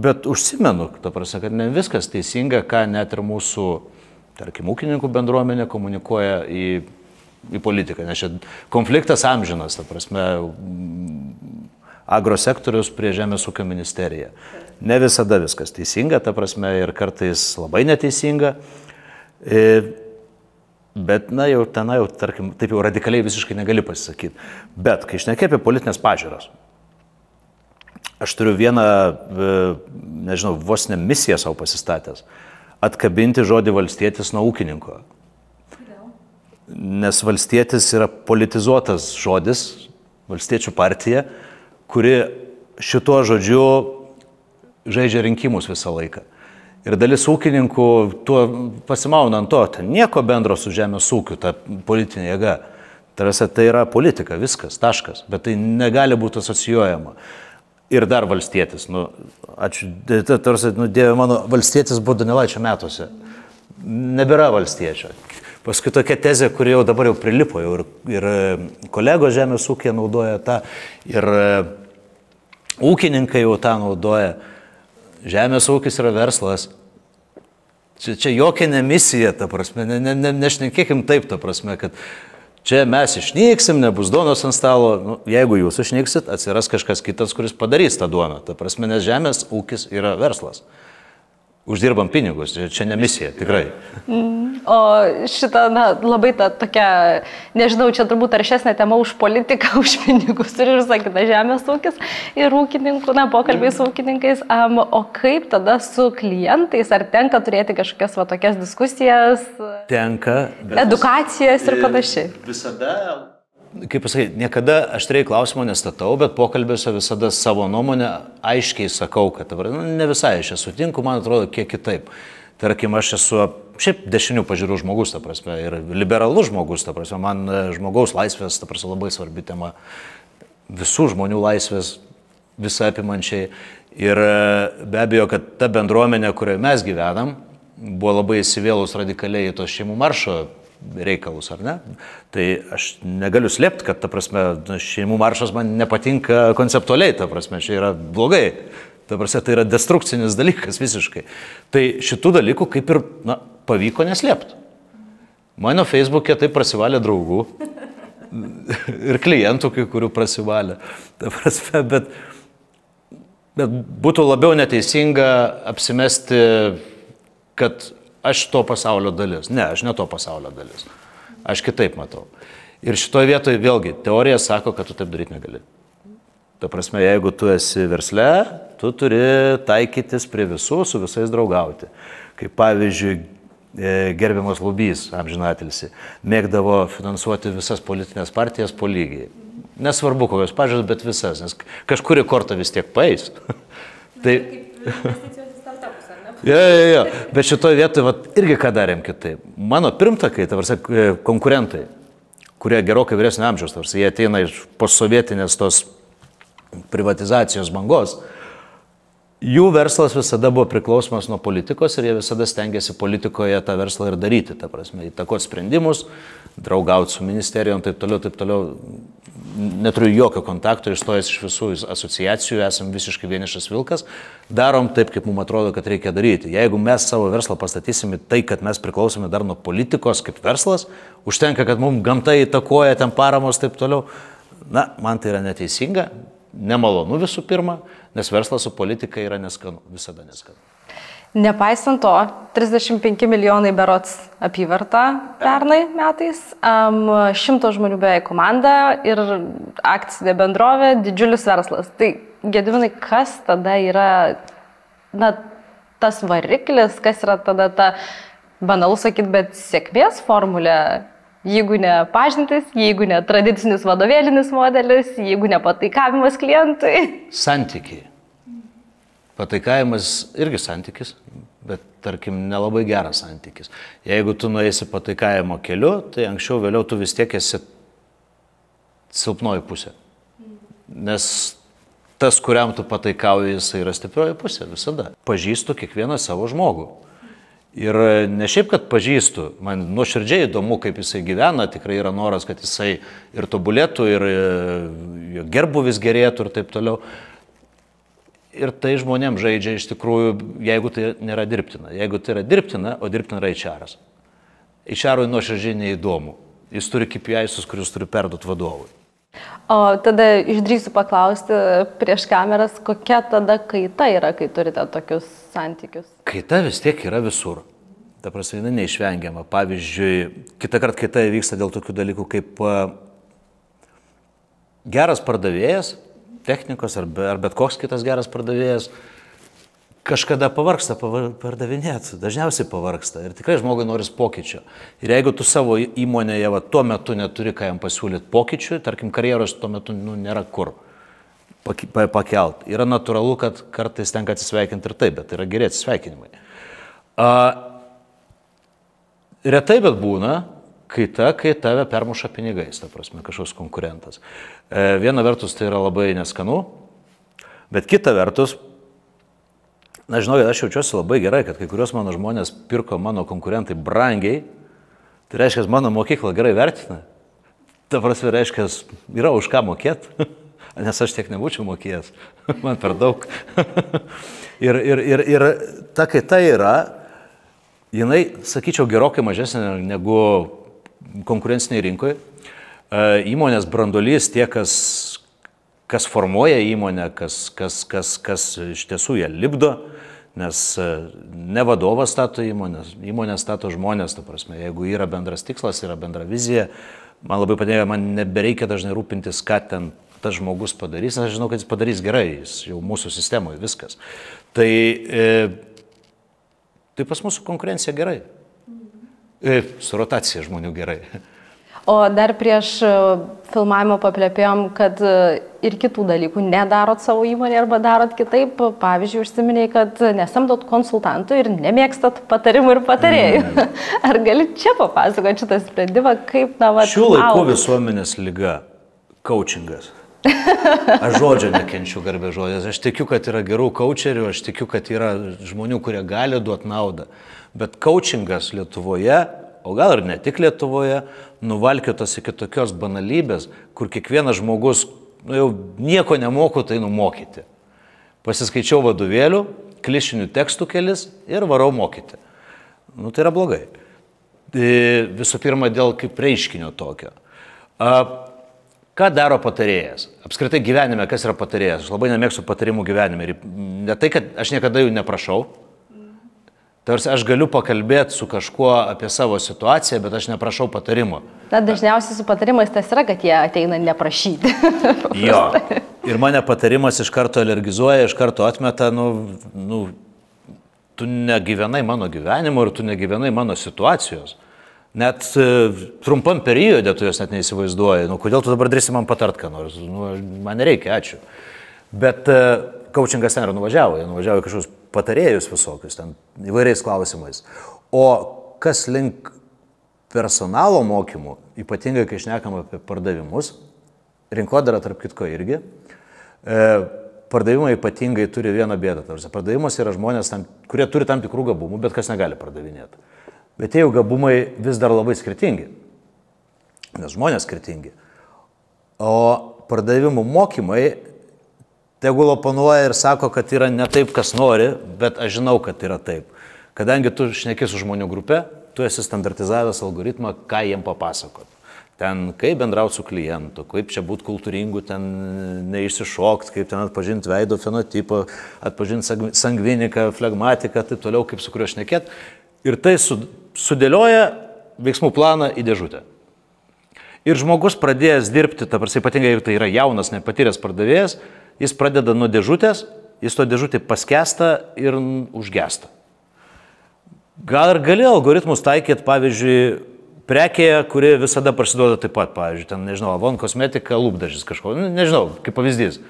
bet užsimenu, ta prasme, kad ne viskas teisinga, ką net ir mūsų, tarkim, ūkininkų bendruomenė komunikuoja į, į politiką, nes čia konfliktas amžinas, ta prasme, agrosektorius prie Žemės ūkio ministerija. Ne visada viskas teisinga, ta prasme, ir kartais labai neteisinga. E, bet, na, jau ten, jau, tarkim, taip jau radikaliai visiškai negali pasisakyti. Bet, kai išnekė apie politinės pažiūros, aš turiu vieną, e, nežinau, vos ne misiją savo pasistatęs - atkabinti žodį valstietis nuo ūkininko. Nes valstietis yra politizuotas žodis, valstiečių partija, kuri šituo žodžiu žaidžia rinkimus visą laiką. Ir dalis ūkininkų tuo pasimauna ant to, ten nieko bendro su žemės ūkiu, ta politinė jėga. Tarasi tai yra politika, viskas, taškas, bet tai negali būti asocijuojama. Ir dar valstietis, nu, ačiū, tarsi, nu, Dieve mano, valstietis buvo Danilaičio metuose. Nebėra valstiečio. Paskui tokia tezė, kuri jau dabar jau prilipo, jau ir, ir e, kolegos žemės ūkė naudoja tą, ir e, ūkininkai jau tą naudoja. Žemės ūkis yra verslas. Čia, čia jokia ne misija, ta prasme, ne, ne, ne, nešnekėkim taip, ta prasme, kad čia mes išnyksim, nebus duonos ant stalo. Nu, jeigu jūs išnyksit, atsiras kažkas kitas, kuris padarys tą duoną. Ta prasme, nes žemės ūkis yra verslas uždirbam pinigus, čia ne misija, tikrai. Mm, o šitą, na, labai ta tokia, nežinau, čia turbūt aršesnė tema už politiką, <laughs> už pinigus ir visą kitą žemės ūkis ir ūkininkų, na, pokalbiai su ūkininkais. Um, o kaip tada su klientais, ar tenka turėti kažkokias va tokias diskusijas? Tenka. Edukacijas ir panašiai. Visada kaip pasakyti, niekada aštriai klausimo nestatau, bet pokalbėse visada savo nuomonę aiškiai sakau, kad nu, ne visai aš esu sutinku, man atrodo kiek kitaip. Tarkim, aš esu šiaip dešinių pažiūrų žmogus, ta prasme, ir liberalus žmogus, ta prasme, man e, žmogaus laisvės, ta prasme, labai svarbi tema. Visų žmonių laisvės visą apimančiai. Ir e, be abejo, kad ta bendruomenė, kurioje mes gyvenam, buvo labai įsivėlus radikaliai į tos šeimų maršo reikalus, ar ne? Tai aš negaliu slėpti, kad, ta prasme, šeimų maršas man nepatinka konceptualiai, ta prasme, čia yra blogai. Ta prasme, tai yra destrukcinis dalykas visiškai. Tai šitų dalykų kaip ir, na, pavyko neslėpti. Mano Facebook'e tai prasivalė draugų <laughs> ir klientų, kai kurių prasivalė. Ta prasme, bet, bet būtų labiau neteisinga apsimesti, kad aš to pasaulio dalis. Ne, aš ne to pasaulio dalis. Aš kitaip matau. Ir šitoje vietoje vėlgi teorija sako, kad tu taip daryti negali. Ta prasme, jeigu tu esi versle, tu turi taikytis prie visų, su visais draugauti. Kaip pavyzdžiui, e, gerbiamas Lubys, amžinatilsi, mėgdavo finansuoti visas politinės partijas po lygiai. Nesvarbu, kokios pažiūrės, bet visas, nes kažkuri kortą vis tiek paės. <laughs> tai... Jo, jo, jo. Bet šitoje vietoje vat, irgi ką darėm kitaip. Mano pirmtakai, tavarsi, e, konkurentai, kurie gerokai vyresnio amžiaus, tavarsi, jie ateina iš posovietinės tos privatizacijos bangos, jų verslas visada buvo priklausomas nuo politikos ir jie visada stengiasi politikoje tą verslą ir daryti, ta prasme, įtakoti sprendimus, draugauti su ministerijom, taip toliau, taip toliau. Neturiu jokio kontakto, išstojęs iš visų asociacijų, esam visiškai vienišas vilkas, darom taip, kaip mums atrodo, kad reikia daryti. Jeigu mes savo verslą pastatysime tai, kad mes priklausome dar nuo politikos kaip verslas, užtenka, kad mums gamta įtakoja ten paramos taip toliau, na, man tai yra neteisinga, nemalonu visų pirma, nes verslas su politika yra neskanu, visada neskanu. Nepaisant to, 35 milijonai berots apyvarta pernai metais, um, 100 žmonių beveik komanda ir akcinė bendrovė, didžiulis verslas. Tai gedivinai, kas tada yra na, tas variklis, kas yra tada ta, banalu sakyti, bet sėkmės formulė, jeigu ne pažintis, jeigu ne tradicinis vadovėlinis modelis, jeigu ne pataikavimas klientui. Santykiai. Pataikavimas irgi santykis, bet tarkim nelabai geras santykis. Jeigu tu nueisi pataikavimo keliu, tai anksčiau vėliau tu vis tiek esi silpnoji pusė. Nes tas, kuriam tu pataikauji, jis yra stiprioji pusė visada. Pažįstu kiekvieną savo žmogų. Ir ne šiaip, kad pažįstu, man nuoširdžiai įdomu, kaip jisai gyvena, tikrai yra noras, kad jisai ir tobulėtų, ir e, jo gerbuvis gerėtų ir taip toliau. Ir tai žmonėms žaidžia iš tikrųjų, jeigu tai nėra dirbtina. Jeigu tai yra dirbtina, o dirbtina yra ičaras. Ičarui nuoširdžiai neįdomu. Jis turi KPI'sus, kuriuos turi perduoti vadovui. O tada išdrįsiu paklausti prieš kameras, kokia tada kaita yra, kai turite tokius santykius? Kaita vis tiek yra visur. Ta prasme, jinai neišvengiama. Pavyzdžiui, kitą kartą kaita įvyksta dėl tokių dalykų kaip geras pardavėjas, technikos ar, be, ar bet koks kitas geras pardavėjas, kažkada pavarksta pardavinėti, dažniausiai pavarksta ir tikrai žmogui noris pokyčio. Ir jeigu tu savo įmonėje va, tuo metu neturi ką jam pasiūlyti pokyčių, tarkim, karjeros tuo metu nu, nėra kur pakelt. Yra natūralu, kad kartais tenka atsisveikinti ir taip, bet yra geri atsisveikinimai. A, retai bet būna, kai ta, kai tave permuša pinigais, ta prasme, kažkoks konkurentas. E, viena vertus tai yra labai neskanu, bet kita vertus, Na, žinau, aš jaučiuosi labai gerai, kad kai kurios mano žmonės pirko mano konkurentai brangiai, tai reiškia, mano mokykla gerai vertina. Ta prasme, reiškia, yra už ką mokėti, <laughs> nes aš tiek nebūčiau mokėjęs, <laughs> man per daug. <laughs> ir, ir, ir, ir ta kaita yra, jinai, sakyčiau, gerokai mažesnė negu konkurenciniai rinkoje. Įmonės brandolys, tie, kas, kas formuoja įmonę, kas, kas, kas, kas iš tiesų ją libdo, Nes e, ne vadovas stato įmonės, įmonė stato žmonės, ta prasme, jeigu yra bendras tikslas, yra bendra vizija, man labai padėjo, man nebereikia dažnai rūpintis, ką ten tas žmogus padarys, nes aš žinau, kad jis padarys gerai, jis jau mūsų sistemoje viskas. Tai, e, tai pas mūsų konkurencija gerai. E, su rotacija žmonių gerai. O dar prieš e, filmavimą paplėpėjom, kad e, ir kitų dalykų nedarot savo įmonė arba darot kitaip. Pavyzdžiui, užsiminiai, kad nesamdot konsultantų ir nemėgstat patarimų ir patarėjų. Mm. <laughs> Ar gali čia papasakoti šitą sprendimą, kaip na va? Šių laikų visuomenės lyga - coachingas. Aš žodžio nekenčiu garbė žodės. Aš tikiu, kad yra gerų coacherių, aš tikiu, kad yra žmonių, kurie gali duoti naudą. Bet coachingas Lietuvoje o gal ir ne tik Lietuvoje, nuvalkiotas iki tokios banalybės, kur kiekvienas žmogus, nu jau nieko nemoku, tai numokyti. Pasiskaičiau vadovėlių, klišinių tekstų kelis ir varau mokyti. Nu tai yra blogai. E, visų pirma, dėl kaip reiškinio tokio. Ką daro patarėjas? Apskritai gyvenime, kas yra patarėjas? Aš labai nemėgstu patarimų gyvenime. Ir ne tai, kad aš niekada jų neprašau, Tarsi aš galiu pakalbėti su kažkuo apie savo situaciją, bet aš neprašau patarimo. Na, dažniausiai su patarimais tas yra, kad jie ateina neprašyti. <laughs> jo. Ir mane patarimas iš karto alergizuoja, iš karto atmeta, nu, nu, tu negyvenai mano gyvenimo ir tu negyvenai mano situacijos. Net e, trumpam periode tu jos net neįsivaizduoji. Nu, kodėl tu dabar drįsi man patart, ką nors? Nu, man nereikia, ačiū. Bet e, coachingas ten yra nuvažiavo, jie nuvažiavo kažkokius patarėjus visokius ten įvairiais klausimais. O kas link personalo mokymų, ypatingai kai šnekam apie pardavimus, rinkodara tarp kitko irgi, e, pardavimai ypatingai turi vieną bėdą. Pardavimas yra žmonės, tam, kurie turi tam tikrų gabumų, bet kas negali pardavinėti. Bet tie jų gabumai vis dar labai skirtingi, nes žmonės skirtingi. O pardavimų mokymai Tegul oponuoja ir sako, kad yra ne taip, kas nori, bet aš žinau, kad yra taip. Kadangi tu šneki su žmonių grupė, tu esi standartizavęs algoritmą, ką jiem papasakot. Ten kaip bendrauti su klientu, kaip čia būti kultūringu, ten neišsišokt, kaip ten atpažinti veido fenotipą, atpažinti sangviniką, flegmatiką, taip toliau, kaip su kuriuo šnekėt. Ir tai sudėlioja veiksmų planą į dėžutę. Ir žmogus pradėjęs dirbti, ta prasme, ypatingai jeigu tai yra jaunas, nepatyręs pardavėjas, jis pradeda nuo dėžutės, jis to dėžutį paskesta ir užgesta. Gal ir gali algoritmus taikyti, pavyzdžiui, prekėje, kuri visada prasideda taip pat, pavyzdžiui, ten, nežinau, Avon kosmetika, lūpdažis kažko, nu, nežinau, kaip pavyzdys.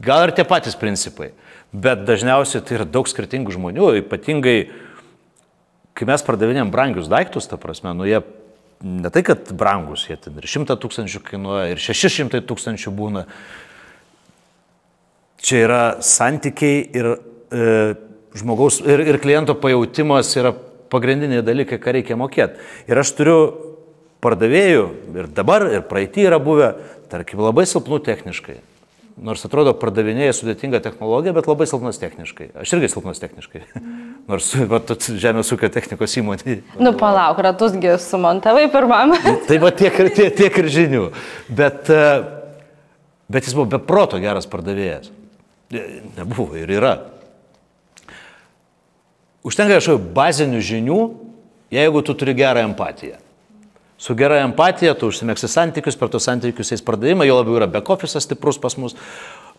Gal ir tie patys principai, bet dažniausiai tai yra daug skirtingų žmonių, ypatingai, kai mes pardavinėjom brangius daiktus, ta prasme, nu jie ne tai, kad brangus, jie ten ir 100 tūkstančių kainuoja, ir 600 tūkstančių būna. čia yra santykiai ir e, žmogaus ir, ir kliento pajautimas yra pagrindiniai dalykai, ką reikia mokėti. Ir aš turiu pardavėjų ir dabar, ir praeitį yra buvę, tarkim, labai silpnų techniškai. Nors atrodo, pardavinėja sudėtingą technologiją, bet labai silpnas techniškai. Aš irgi silpnas techniškai. <laughs> Nors, va, žemės ūkio technikos įmonė. Nu, palauk, ratusgi sumontavai pirmam. tai va tiek, tiek, tiek ir žinių. Bet, e, bet jis buvo beproto geras pardavėjas. Nebuvo ir yra. Užtenka kažkokių bazinių žinių, jeigu tu turi gerą empatiją. Su gera empatija tu užsimėgsi santykius, per tos santykius eis pardavimai, jo labiau yra back-office stiprus pas mus.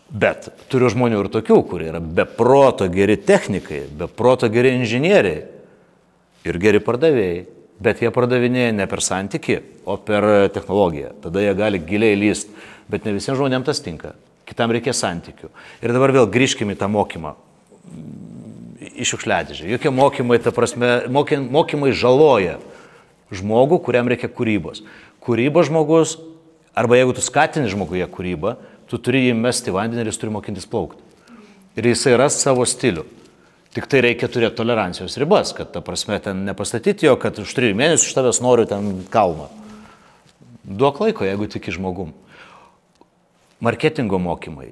Bet turiu žmonių ir tokių, kurie yra beproto geri technikai, beproto geri inžinieriai ir geri pardavėjai. Bet jie pardavinėja ne per santyki, o per technologiją. Tada jie gali giliai lyst. Bet ne visiems žmonėms tas tinka. Kitam reikia santykių. Ir dabar vėl grįžkime į tą mokymą. Iš šiukšliadėžė. Jokie mokymai, ta prasme, mokymai žaloja žmogų, kuriam reikia kūrybos. Kūrybos žmogus, arba jeigu tu skatini žmoguje kūrybą, tu turi jį mesti į vandenį ir jis turi mokintis plaukti. Ir jisai ras savo stilių. Tik tai reikia turėti tolerancijos ribas, kad ta prasme ten nepastatyti jo, kad už trijų mėnesių iš tavęs noriu ten kalną. Duok laiko, jeigu tiki žmogum. Marketingo mokymai.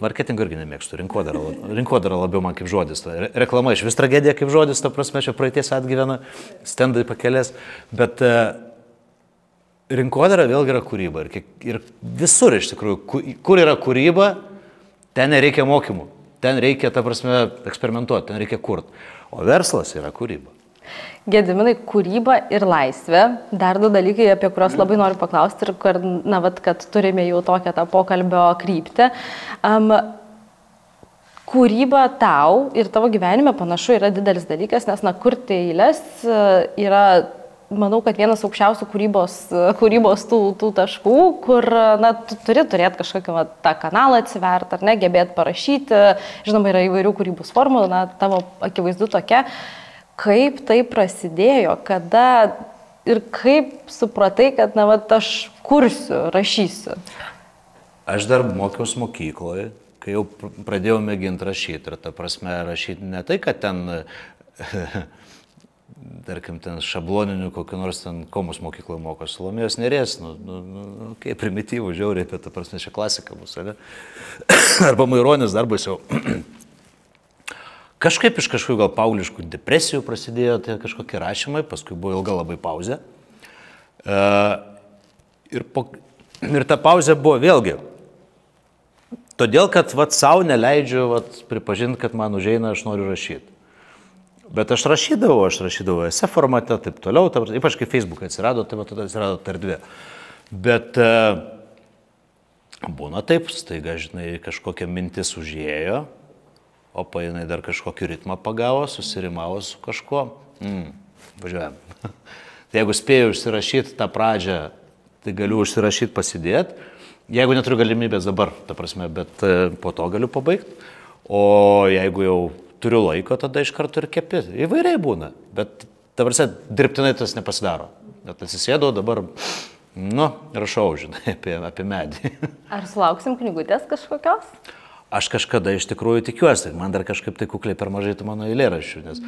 Marketingo irgi nemėgstu, rinkodara, rinkodara labiau man kaip žodis. Reklama iš vis tragedija kaip žodis, ta prasme, čia praeities atgyvena, stendai pakelės, bet e, rinkodara vėlgi yra kūryba. Ir, ir visur iš tikrųjų, kur yra kūryba, ten nereikia mokymų, ten reikia, ta prasme, eksperimentuoti, ten reikia kurti. O verslas yra kūryba. Gediminai, kūryba ir laisvė. Dar du dalykai, apie kuriuos labai noriu paklausti ir kur, na, vat, kad turime jau tokią tą pokalbio kryptį. Um, kūryba tau ir tavo gyvenime panašu yra didelis dalykas, nes, na, kurti eilės e, yra, manau, kad vienas aukščiausių kūrybos, kūrybos tų, tų taškų, kur, na, tu turi turėti kažkokį va, tą kanalą atsiverti, ar ne, gebėti parašyti. Žinoma, yra įvairių kūrybos formų, na, tavo akivaizdu tokia. Uh, kaip tai prasidėjo, kada ir kaip supratai, kad, na, va, aš kursiu, rašysiu? Aš dar mokiausi mokykloje, kai jau pradėjau mėginti rašyti. Ir ta prasme, rašyti ne tai, kad ten, <laughs> tarkim, ten šabloninių kokiu nors ten komus mokykloje moko, Salomėjos nerės, nu, nu, nu, kaip primityvų, žiauriai, bet ta prasme, čia klasika bus, ne? <coughs> Arba Maironis dar baisiau. <coughs> Kažkaip iš kažkokių gal pauliškų depresijų prasidėjo tie kažkokie rašymai, paskui buvo ilga labai pauzė. E, ir, po, ir ta pauzė buvo vėlgi. Todėl, kad vat savo neleidžiu vat, pripažinti, kad man užeina, aš noriu rašyti. Bet aš rašydavau, aš rašydavau esė formate, taip toliau, taip, ypač kai Facebook atsirado, tai va tada atsirado tardvė. Bet e, būna taip, staiga, žinai, kažkokia mintis užėjo, o painai dar kažkokį ritmą pagavo, susirimavo su kažkuo. Mm, važiuojam. <laughs> tai jeigu spėjau užsirašyti tą pradžią, tai galiu užsirašyti pasidėti. Jeigu neturiu galimybės dabar, ta prasme, bet e, po to galiu pabaigti. O jeigu jau turiu laiko, tada iš karto ir kepi. Įvairiai būna, bet ta prasme, dirbtinai tas nepasidaro. Bet atsisėdau dabar, nu, rašau, žinai, apie, apie medį. <laughs> Ar sulauksim knygutės kažkokios? Aš kažkada iš tikrųjų tikiuosi, man dar kažkaip tai kukliai per mažai tų mano eilėraščių, nes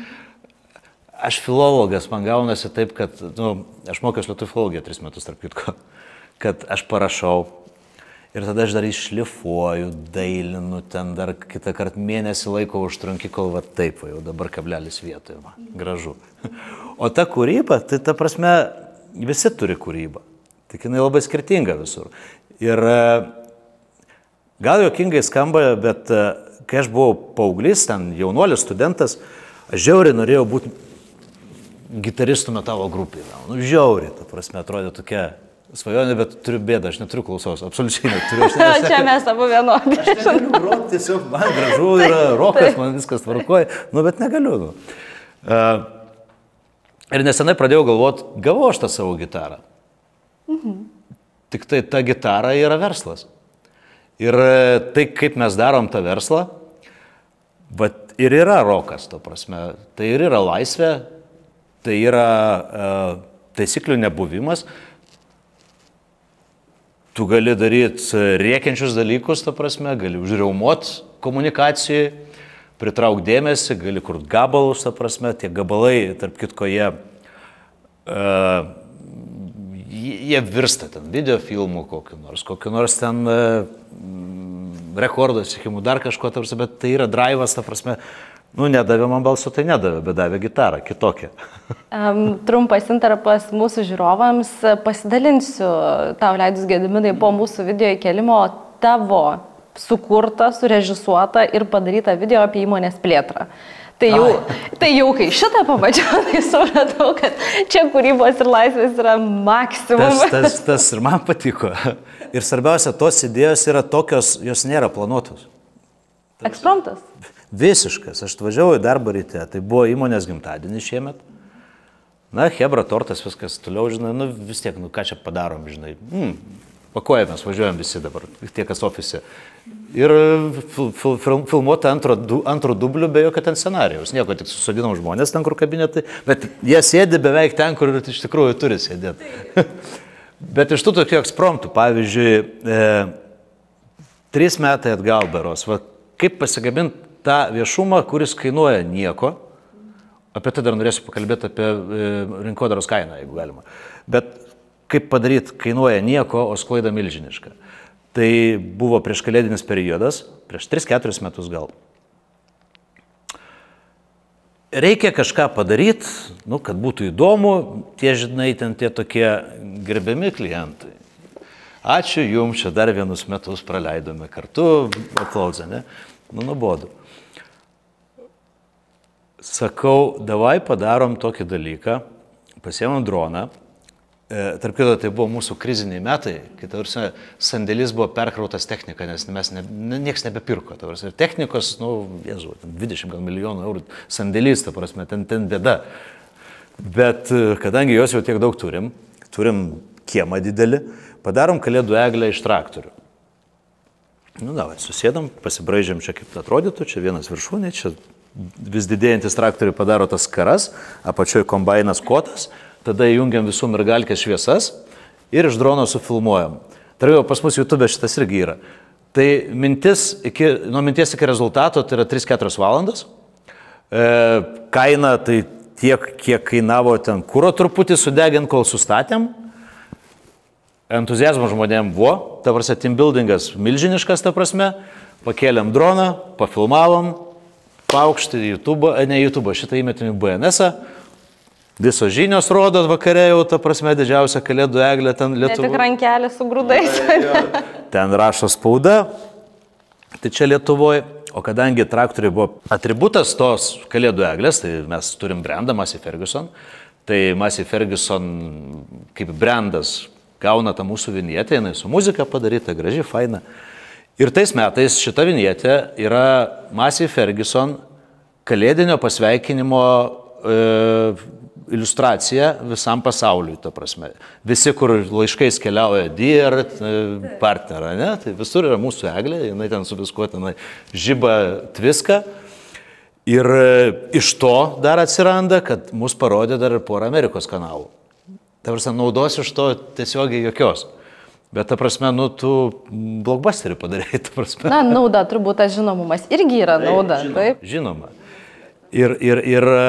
aš filologas, man gaunasi taip, kad, na, nu, aš mokiausi lietuvių filologiją tris metus, tarp kitko, <laughs> kad aš parašau ir tada aš dar iššlifuoju, dailinu, ten dar kitą kartą mėnesį laiko užtrunki, kol va taip, va, jau dabar kablelis vietoje, va, gražu. <laughs> O ta kūryba, tai ta prasme, visi turi kūrybą, tik jinai labai skirtinga visur. Ir Gal jokingai skamba, bet e, kai aš buvau paauglys, ten jaunuolis, studentas, aš žiauriai norėjau būti gitaristų metalo grupėje. Nu, žiauriai, ta prasme, atrodė tokia svajonė, bet turiu bėdą, aš neturiu klausos, absoliučiai neturiu. Aš <laughs> nes... Čia mes abu vienodi. Aš negaliu groti, tiesiog man gražu yra rokas, man viskas tvarkoja, nu, bet negaliu. Nu. Uh, ir nesenai pradėjau galvoti, gavau aš tą savo gitarą. Mhm. Tik tai ta gitara yra verslas. Ir e, tai, kaip mes darom tą verslą, bet ir yra rokas, to prasme. Tai ir yra laisvė, tai yra uh, taisyklių nebuvimas. Tu gali daryti riekiančius dalykus, ta prasme, gali užriaumot komunikacijai, pritrauk dėmesį, gali kur gabalus, ta prasme, tie gabalai, tarp kitko, jie, uh, jie virsta ten video filmų kokiu nors, kokiu nors ten uh, rekordo siekimų, dar kažko, ta prasme, bet tai yra drivas, ta prasme, Nu, nedavė man balso, tai nedavė, bet davė gitarą, kitokią. <laughs> Um, trumpas interpas mūsų žiūrovams. Pasidalinsiu tau leidus gediminai po mūsų video įkelimo tavo sukurtą, surežisuotą ir padarytą video apie įmonės plėtrą. Tai jau, Ai. tai jau kai šitą pamačiau, tai supratau, kad čia kūrybos ir laisvės yra maksimumas. Tas, tas, tas ir man patiko. Ir svarbiausia, tos idėjos yra tokios, jos nėra planuotos. Ekspromptas. Visiškas. Aš atvažiavau į darbą ryte, tai buvo įmonės gimtadienis šiemet. Na, Hebra tortas, viskas toliau, žinai, nu vis tiek, nu ką čia padarom, žinai. Mm, pakuojamės, važiuojam visi dabar, tie, kas ofise. Ir fil, fil, fil, filmuota antro, du, antro dublių be jokio ten scenarijaus. Nieko, tik susodinom žmonės ten, kur kabinetai, bet jie sėdi beveik ten, kur iš tikrųjų turi sėdėti. <laughs> bet iš tų tokių ekspromptų, pavyzdžiui, e, trys metai atgal beros, va, kaip pasigabinti tą viešumą, kuris kainuoja nieko. Apie tai dar norėsiu pakalbėti apie e, rinkodaros kainą, jeigu galima. Bet kaip padaryti, kainuoja nieko, o sklaida milžiniška. Tai buvo prieš kalėdinis periodas, prieš 3-4 metus gal. Reikia kažką padaryti, nu, kad būtų įdomu, tie žinai, ten tie tokie gerbiami klientai. Ačiū Jums, čia dar vienus metus praleidome kartu, aplauzę, ne? Nu, nuobodu sakau, davai padarom tokį dalyką, pasiemam droną. E, tarp kito, tai buvo mūsų kriziniai metai, kai tarsi sandėlis buvo perkrautas technika, nes mes ne, ne, nieks nebepirko. Tarsi, ir technikos, nu, jezu, 20 gal milijonų eurų sandėlis, ta prasme, ten, ten bėda. Bet e, kadangi jos jau tiek daug turim, turim kiemą didelį, padarom kalėdų eglę iš traktorių. Nu, davai, susėdam, pasibraižėm čia kaip atrodytų, čia vienas viršūnė, čia vis didėjantis traktoriai padaro tas karas, apačioje kombainas kotas, tada įjungiam visų mergalkės šviesas ir iš drono sufilmuojam. Tarp pas mus YouTube šitas irgi yra. Tai mintis iki, nuo minties iki rezultato tai yra 3-4 valandas. E, kaina tai tiek, kiek kainavo ten kūro truputį sudegint, kol sustatėm. Entuzijazmo žmonėm buvo, ta prasme, team buildingas milžiniškas, ta prasme, pakėlėm droną, pafilmavom, paukštį YouTube, ne YouTube, šitą įmetim į BNS. -ą. Visos žinios rodo vakare jau, ta prasme, didžiausia kalėdų eglė ten Lietuvoje. Tik rankelė su grūdais. ten rašo spauda. Tai čia Lietuvoje. O kadangi traktoriai buvo atributas tos kalėdų eglės, tai mes turim brandą Massey Ferguson, tai Massey Ferguson kaip brandas gauna tą mūsų vinietę, jinai su muzika padaryta, graži, faina. Ir tais metais šita vinietė yra Massey Ferguson kalėdinio pasveikinimo e, iliustracija visam pasauliui, ta prasme. Visi, kur laiškais keliauja Dear e, partnerą, ne, tai visur yra mūsų eglė, jinai ten su viskuo tenai žyba tviską. Ir e, iš to dar atsiranda, kad mus parodė dar ir porą Amerikos kanalų. Ta prasme, naudos iš to tiesiogiai jokios. Bet, ta prasme, nu, tu blogbusterį padarai, <laughs> ta prasme. Na, nauda, turbūt tas žinomumas irgi yra nauda, taip? Žinoma. taip? Žinoma. Ir, ir, ir e,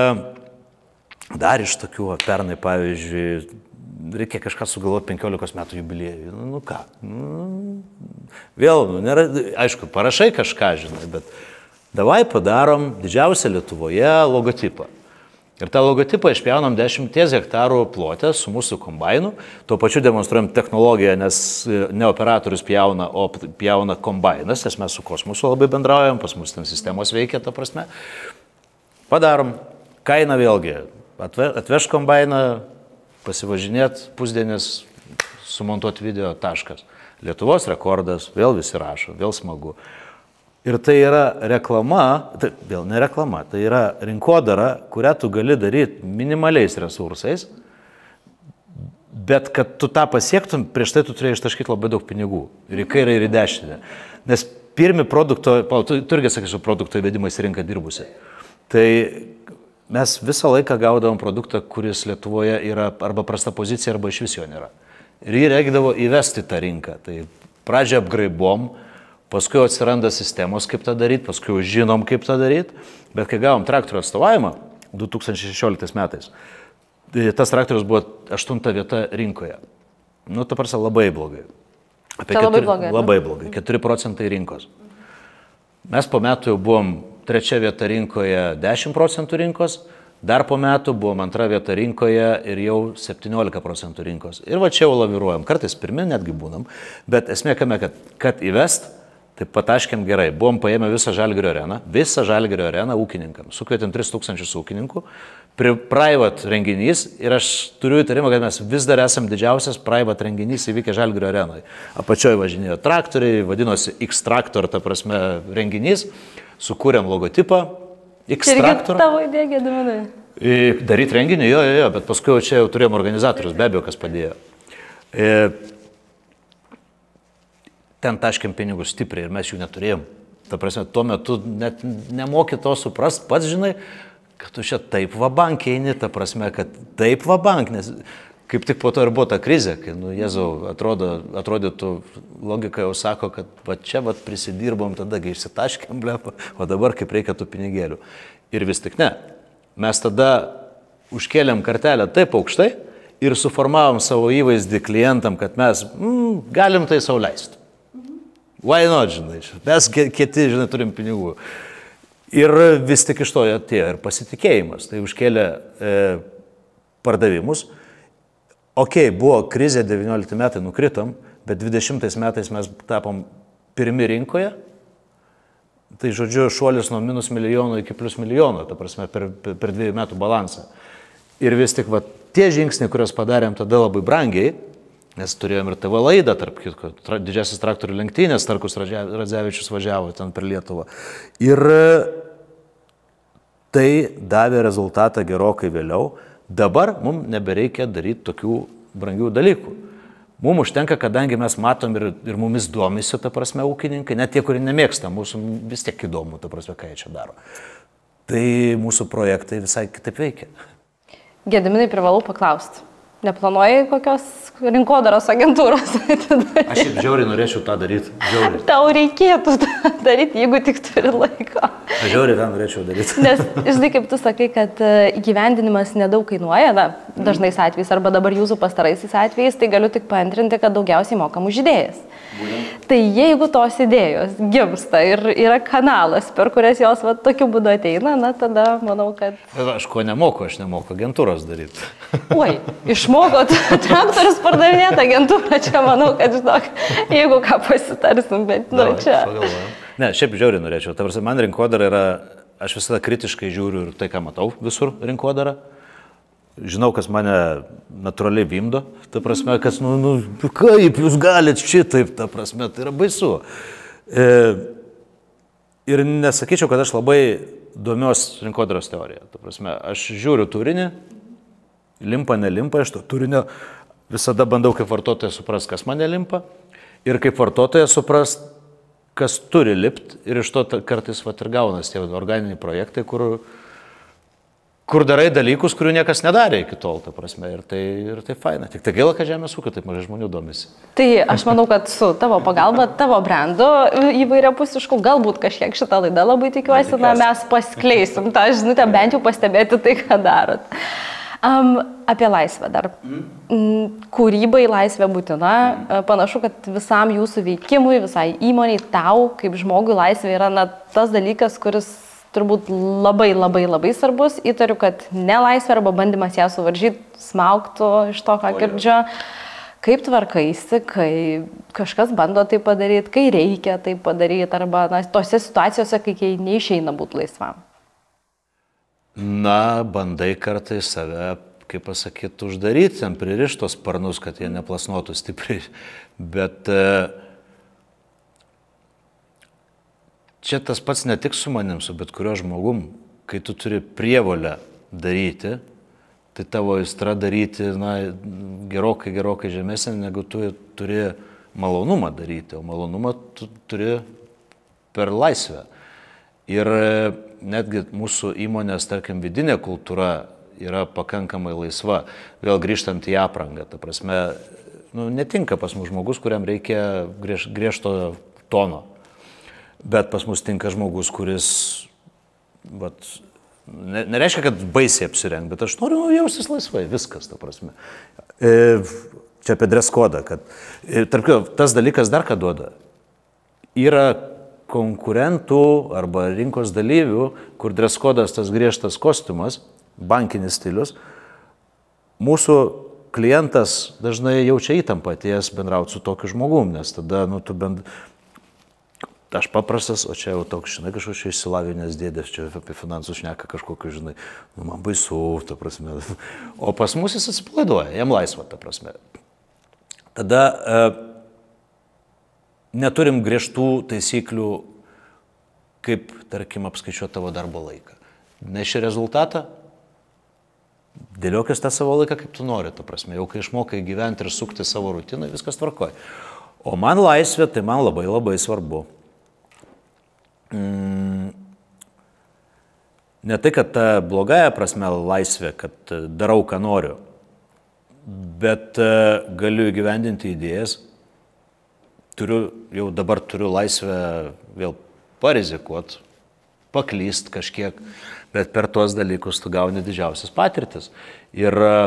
dar iš tokių, pernai, pavyzdžiui, reikia kažką sugalvoti 15 metų jubiliejui. Nu, nu ką? Nu, vėl, nu, nėra, aišku, parašai kažką, žinai, bet davai padarom didžiausią Lietuvoje logotipą. Ir tą logotipą išpjaunam 10 hektarų plotę su mūsų kombainu, tuo pačiu demonstruojam technologiją, nes e, ne operatorius pjauna, o pjauna kombainas, nes mes su kosmosu labai bendraujam, pas mus ten sistemos veikia, ta prasme. Padarom, kaina vėlgi, atveš kombainą, pasivažinėt pusdienis, sumontuoti video taškas. Lietuvos rekordas, vėl visi rašo, vėl smagu. Ir tai yra reklama, tai vėl ne reklama, tai yra rinkodara, kurią tu gali daryti minimaliais resursais, bet kad tu tą pasiektum, prieš tai tu turėjai ištaškyti labai daug pinigų. Ir į kairę, ir į dešinę. Nes pirmi produkto, tu, tu irgi sakysiu, produkto įvedimais rinką dirbusi. Tai mes visą laiką gaudavom produktą, kuris Lietuvoje yra arba prasta pozicija, arba iš vis jo nėra. Ir jį reikdavo įvesti tą rinką. Tai pradžią apgraibom, paskui atsiranda sistemos, kaip tą daryti, paskui žinom, kaip tą daryti, bet kai gavom traktorių atstovavimą 2016 metais, tai tas traktorius buvo aštunta vieta rinkoje. Nu, ta prasme, labai blogai. Apie tai labai blogai. Labai blogai. 4 procentai rinkos. Mes po metų jau buvom trečia vieta rinkoje 10 procentų rinkos, dar po metų buvom antra vieta rinkoje ir jau 17 procentų rinkos. Ir va čia jau laviruojam, kartais pirmin netgi būnam, bet esmė kame, kad, kad įvest Tai pataškėm gerai, buvom paėmę visą Žalgirio areną, visą Žalgirio areną ūkininkams, sukvietėm 3000 ūkininkų, private renginys ir aš turiu įtarimą, kad mes vis dar esam didžiausias private renginys įvykę Žalgirio arenoje. Apačioje važinėjo traktoriai, vadinosi X-Traktor, ta prasme, renginys, sukūrėm logotipą X-Traktor. Tavo idėja, Gediminai. Daryti renginį, jo, jo, jo, bet paskui čia jau turėjom organizatorius, be abejo, kas padėjo. E, ten taškiam pinigus stipriai ir mes jų neturėjom. Ta prasme, tuo metu net nemoki to suprast, pats žinai, kad tu čia taip va bankiai eini, ta prasme, kad taip va bank, nes kaip tik po to ir buvo ta krizė, kai, nu, Jėzau, atrodo, atrodytų, logika jau sako, kad va čia va prisidirbom, tada kai išsitaškėm, blepa, o dabar kaip reikia tų pinigėlių. Ir vis tik ne. Mes tada užkėlėm kartelę taip aukštai ir suformavom savo įvaizdį klientam, kad mes mm, galim tai sauliaisti. Why not, žinai, mes kiti, žinai, turim pinigų. Ir vis tik iš to atėjo ir pasitikėjimas. Tai užkėlė e, pardavimus. Ok, buvo krizė 19 metai, nukritom, bet 20 metais mes tapom pirmi rinkoje. Tai žodžiu, šuolis nuo minus milijono iki plus milijono, ta prasme, per, per, dviejų metų balansą. Ir vis tik va, tie žingsniai, kuriuos padarėm tada labai brangiai, Nes turėjom ir TV laidą, tarp kitko, tra, didžiasis traktorių lenktynės, Tarkus Radzevičius važiavo ten per Lietuvą. Ir tai davė rezultatą gerokai vėliau. Dabar mums nebereikia daryti tokių brangių dalykų. Mums užtenka, kadangi mes matom ir, ir mumis domisi, ta prasme, ūkininkai, net tie, kurie nemėgsta, mūsų vis tiek įdomu, ta prasme, ką jie čia daro. Tai mūsų projektai visai kitaip veikia. Gediminai privalau paklausti. Neplanuoji kokios rinkodaros agentūros? <laughs> Aš šiaip žiauriai norėčiau tą daryti. Žiauriai. Tau reikėtų tą daryti, jeigu tik turi laiko. Aš žiauriai tą norėčiau daryti. <laughs> Nes, žinai, kaip tu sakai, kad e, įgyvendinimas nedaug kainuoja, na, dažnais atvejais, arba dabar jūsų pastaraisiais atvejais, tai galiu tik paantrinti, kad daugiausiai mokam už idėjas. Tai jeigu tos idėjos gimsta ir yra kanalas, per kurias jos va, tokiu būdu ateina, na tada manau, kad... Aš ko nemoku, aš nemoku agentūros daryti. Oi, išmokot <laughs> traktorius pardavinėti agentūrą, čia manau, kad žinok, jeigu ką pasitarsim, bet nu Davai, čia... Pagalvojam. Ne, šiaip žiauriai norėčiau. Tavars, man rinkodara yra, aš visada kritiškai žiūriu ir tai, ką matau visur rinkodara žinau, kas mane natūraliai vimdo, ta prasme, kas, nu, nu, kaip jūs galite šitaip, ta prasme, tai yra baisu. E, ir nesakyčiau, kad aš labai domiuos rinkodaros teorija. Ta prasme, aš žiūriu turinį, limpa, nelimpa iš to turinio, visada bandau kaip vartotojas supras, kas mane limpa ir kaip vartotojas supras, kas turi lipti ir iš to kartais vat ir gaunas tie organiniai projektai, kur kur darai dalykus, kurių niekas nedarė iki tol, ta prasme, ir tai, ir tai faina. Tik tai gaila, kad žemės ūkio taip mažai žmonių domisi. Tai aš manau, kad su tavo pagalba, tavo brandu įvairiapusišku, galbūt kažkiek šitą laidą labai tikiuosi, na, mes paskleisim tą žinutę, bent jau pastebėti tai, ką darot. Um, apie laisvę dar. Mm. Kūrybai laisvė būtina. Mm. Panašu, kad visam jūsų veikimui, visai įmoniai, tau kaip žmogui laisvė yra na, tas dalykas, kuris turbūt labai labai labai svarbus. Įtariu, kad nelaisvė arba bandymas ją suvaržyti smauktų iš to, ką girdžiu. Kaip tvarkaisi, kai kažkas bando tai padaryti, kai reikia tai padaryti, arba na, tose situacijose, kai, neišeina būti laisvam? Na, bandai kartais save, kaip pasakyti, uždaryti, ten pririštos sparnus, kad jie neplasnuotų stipriai. <laughs> Bet uh, čia tas pats ne tik su manim, su bet kuriuo žmogum, kai tu turi prievolę daryti, tai tavo įstra daryti, na, gerokai, gerokai žemesnė, negu tu turi malonumą daryti, o malonumą tu turi per laisvę. Ir e, netgi mūsų įmonės, tarkim, vidinė kultūra yra pakankamai laisva, vėl grįžtant į aprangą. Ta prasme, nu, netinka pas mus žmogus, kuriam reikia griež, griežto tono. Bet pas mus tinka žmogus, kuris, vat, ne, nereiškia, kad baisiai apsireng, bet aš noriu nu, jaustis laisvai, viskas, ta prasme. E, čia apie dreskodą, kad, e, tarp kitko, tas dalykas dar ką duoda. Yra konkurentų arba rinkos dalyvių, kur dreskodas tas griežtas kostiumas, bankinis stilius, mūsų klientas dažnai jaučia įtampą atėjęs bendrauti su tokiu žmogum, nes tada, nu, tu bent... Aš paprastas, o čia jau toks, žinai, kažkoks išsilavinęs dėdės, čia apie finansus šneka kažkokiu, žinai, nu, man baisu, ta prasme. <laughs> O pas mus jis atsipalaiduoja, jam laisva, ta prasme. Tada e, neturim griežtų taisyklių, kaip, tarkim, apskaičiuoti tavo darbo laiką. Neši rezultatą, dėliokis tą savo laiką, kaip tu nori, ta prasme, jau kai išmokai gyventi ir sukti savo rutiną, viskas tvarkoja. O man laisvė, tai man labai labai svarbu. Mm. Ne tai, kad ta blogąją prasme laisvė, kad darau, ką noriu, bet e, galiu įgyvendinti idėjas, turiu, jau dabar turiu laisvę vėl parizikuoti, paklyst kažkiek. Bet per tuos dalykus tu gauni didžiausias patirtis. Ir e,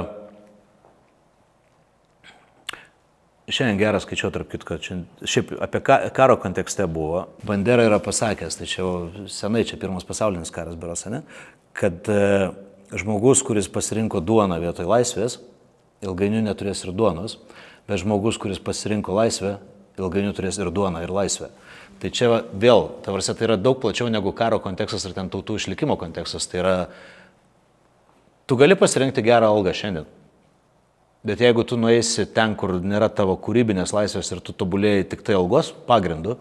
šiandien geras skaičiau, tarp kitko, šiaip apie karo kontekste buvo, Bandera yra pasakęs, tai čia senai, čia pirmas pasaulinis karas beras, ne, kad e, žmogus, kuris pasirinko duoną vietoj laisvės, ilgainiui neturės ir duonos, bet žmogus, kuris pasirinko laisvę, ilgainiui turės ir duoną, ir laisvę. Tai čia vėl, ta prasme, tai yra daug plačiau negu karo kontekstas ar ten tautų išlikimo kontekstas. Tai yra, tu gali pasirinkti gerą algą šiandien. Bet jeigu tu nueisi ten, kur nėra tavo kūrybinės laisvės ir tu tobulėjai tik tai algos pagrindu,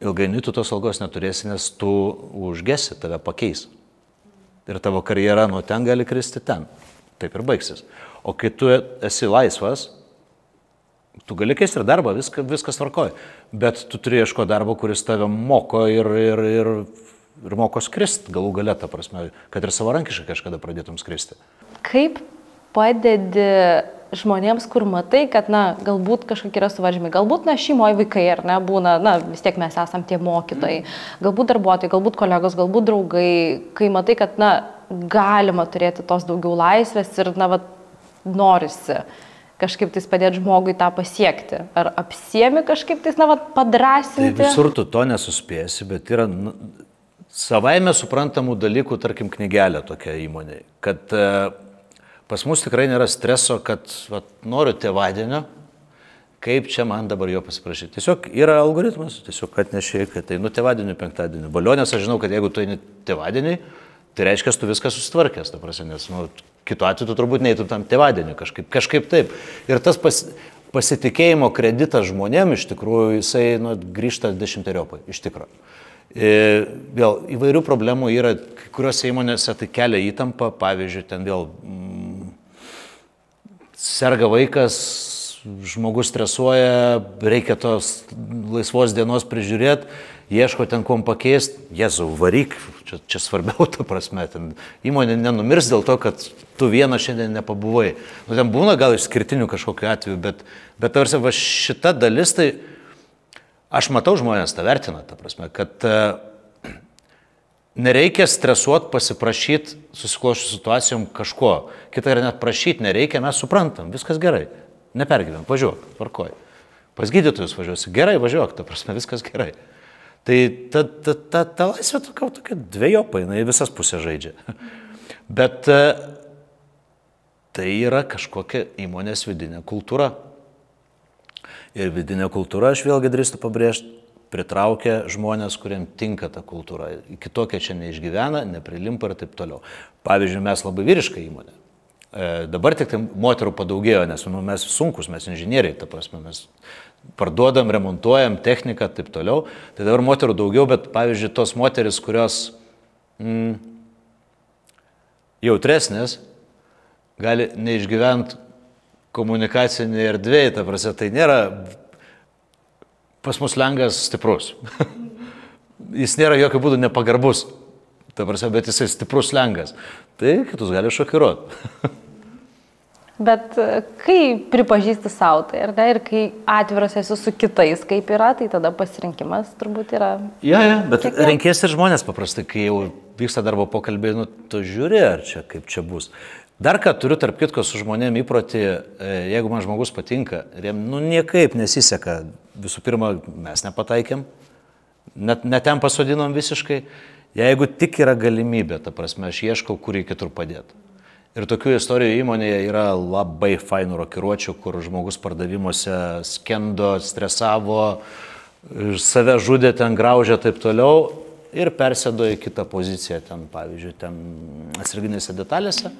ilgainiui tu tos algos neturėsi, nes tu užgesi, tave pakeis. Ir tavo karjera nuo ten gali kristi ten. Taip ir baigsis. O kai tu esi laisvas, Tu gali keisti ir darbą, viskas, viskas tvarkoja, bet tu turi ieško darbo, kuris tave moko ir, ir, ir, ir moko skristi galų galę, ta prasme, kad ir savarankiškai kažkada pradėtum skristi. Kaip padedi žmonėms, kur matai, kad, na, galbūt kažkokie yra suvaržymai, galbūt, na, šeimoje vaikai, ar ne, būna, na, vis tiek mes esam tie mokytojai, galbūt darbuotojai, galbūt kolegos, galbūt draugai, kai matai, kad, na, galima turėti tos daugiau laisvės ir, na, va, norisi kažkaip tais padėti žmogui tą pasiekti? Ar apsiemi kažkaip tais, na, va, padrasinti? Tai visur tu to nesuspėsi, bet yra nu, savaime suprantamų dalykų, tarkim, knygelė tokia įmonė, kad e, pas mus tikrai nėra streso, kad va, noriu tėvadienio, kaip čia man dabar jo pasiprašyti. Tiesiog yra algoritmas, tiesiog atnešiai, kad tai nu tėvadienį, penktadienį. Balionės aš žinau, kad jeigu tu eini tėvadienį, tai reiškia, tu viską susitvarkęs, ta prasme, nes nu, Kitu atveju tu turbūt neįtum tam tėvadienį kažkaip, kažkaip taip. Ir tas pas, pasitikėjimo kreditas žmonėm iš tikrųjų jisai nu, grįžta dešimteriopai, iš tikrųjų. E, vėl įvairių problemų yra, kuriuose įmonėse tai kelia įtampą, pavyzdžiui, ten vėl mm, serga vaikas, žmogus stresuoja, reikia tos laisvos dienos prižiūrėti, ieško ten kuom pakeisti, jezu, varyk, čia, čia svarbiau, <laughs> ta prasme, ten įmonė nenumirs dėl to, kad tu vieną šiandien nepabuvai. Nu, ten būna gal išskirtinių kažkokiu atveju, bet, bet tarsi va šita dalis, tai aš matau žmonės tą vertina, ta prasme, kad uh, nereikia stresuoti, pasiprašyti susikloščių situacijom kažko. Kita yra net prašyti nereikia, mes suprantam, viskas gerai. Nepergyvent, važiuok, tvarkoj. Pas gydytojus važiuosi, gerai važiuok, ta prasme, viskas gerai. Tai ta, ta, ta, ta laisvė tokia, tokia dviejopa, jinai visas pusės žaidžia. <laughs> Bet e, tai yra kažkokia įmonės vidinė kultūra. Ir vidinė kultūra, aš vėlgi drįstu pabrėžti, pritraukia žmonės, kuriem tinka ta kultūra. Kitokia čia neišgyvena, neprilimpa ir taip toliau. Pavyzdžiui, mes labai vyriška įmonė. E, dabar tik tai moterų padaugėjo, nes nu, mes sunkus, mes inžinieriai, ta prasme, mes parduodam, remontuojam techniką ir taip toliau. Tai dabar moterų daugiau, bet pavyzdžiui, tos moteris, kurios mm, jautresnės, gali neišgyventi komunikacinėje erdvėje, ta prasme, tai nėra pas mus lengas stiprus. jis nėra jokių būdų nepagarbus, ta prasme, bet jisai stiprus lengas. Tai kitus gali šokiruoti. <laughs> Bet e, kai pripažįsti savo tai, ar ne, ir kai atviras esi su kitais, kaip yra, tai tada pasirinkimas turbūt yra. Ja, ja, bet Kiekvien... renkės ir žmonės paprastai, kai jau vyksta darbo pokalbiai, nu, tu žiūri, ar čia kaip čia bus. Dar ką turiu, tarp kitko, su žmonėm įprotį, e, jeigu man žmogus patinka ir jam, nu, niekaip nesiseka, visų pirma, mes nepataikėm, net, net ten pasodinom visiškai, jeigu tik yra galimybė, ta prasme, aš ieškau, kurį kitur padėti. Ir tokių istorijų įmonėje yra labai fainų rokiruočių, kur žmogus pardavimuose skendo, stresavo, save žudė, ten graužė taip toliau ir persėdo į kitą poziciją, ten pavyzdžiui, ten atsarginėse detalėse.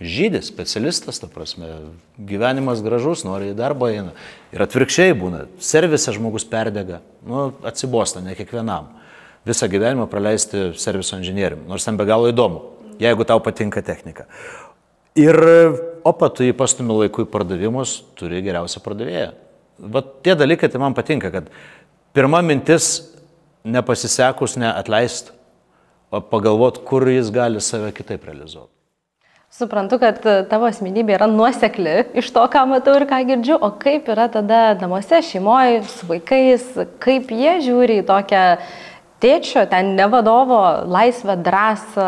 Žydis, specialistas, ta prasme, gyvenimas gražus, nori į darbą eina. Ir atvirkščiai būna, servise žmogus perdega, nu, atsibosta, ne kiekvienam. Visą gyvenimą praleisti serviso inžinierium, nors ten be galo įdomu jeigu tau patinka technika. Ir opa, tu jį pastumi laiku į pardavimus, turi geriausią pardavėją. Vat tie dalykai tai man patinka, kad pirma mintis nepasisekus neatleist, o pagalvot, kur jis gali save kitaip realizuoti. Suprantu, kad tavo asmenybė yra nuosekli iš to, ką matau ir ką girdžiu, o kaip yra tada namuose, šeimoje, su vaikais, kaip jie žiūri į tokią tėčio, ten ne vadovo, laisvę, drąsą.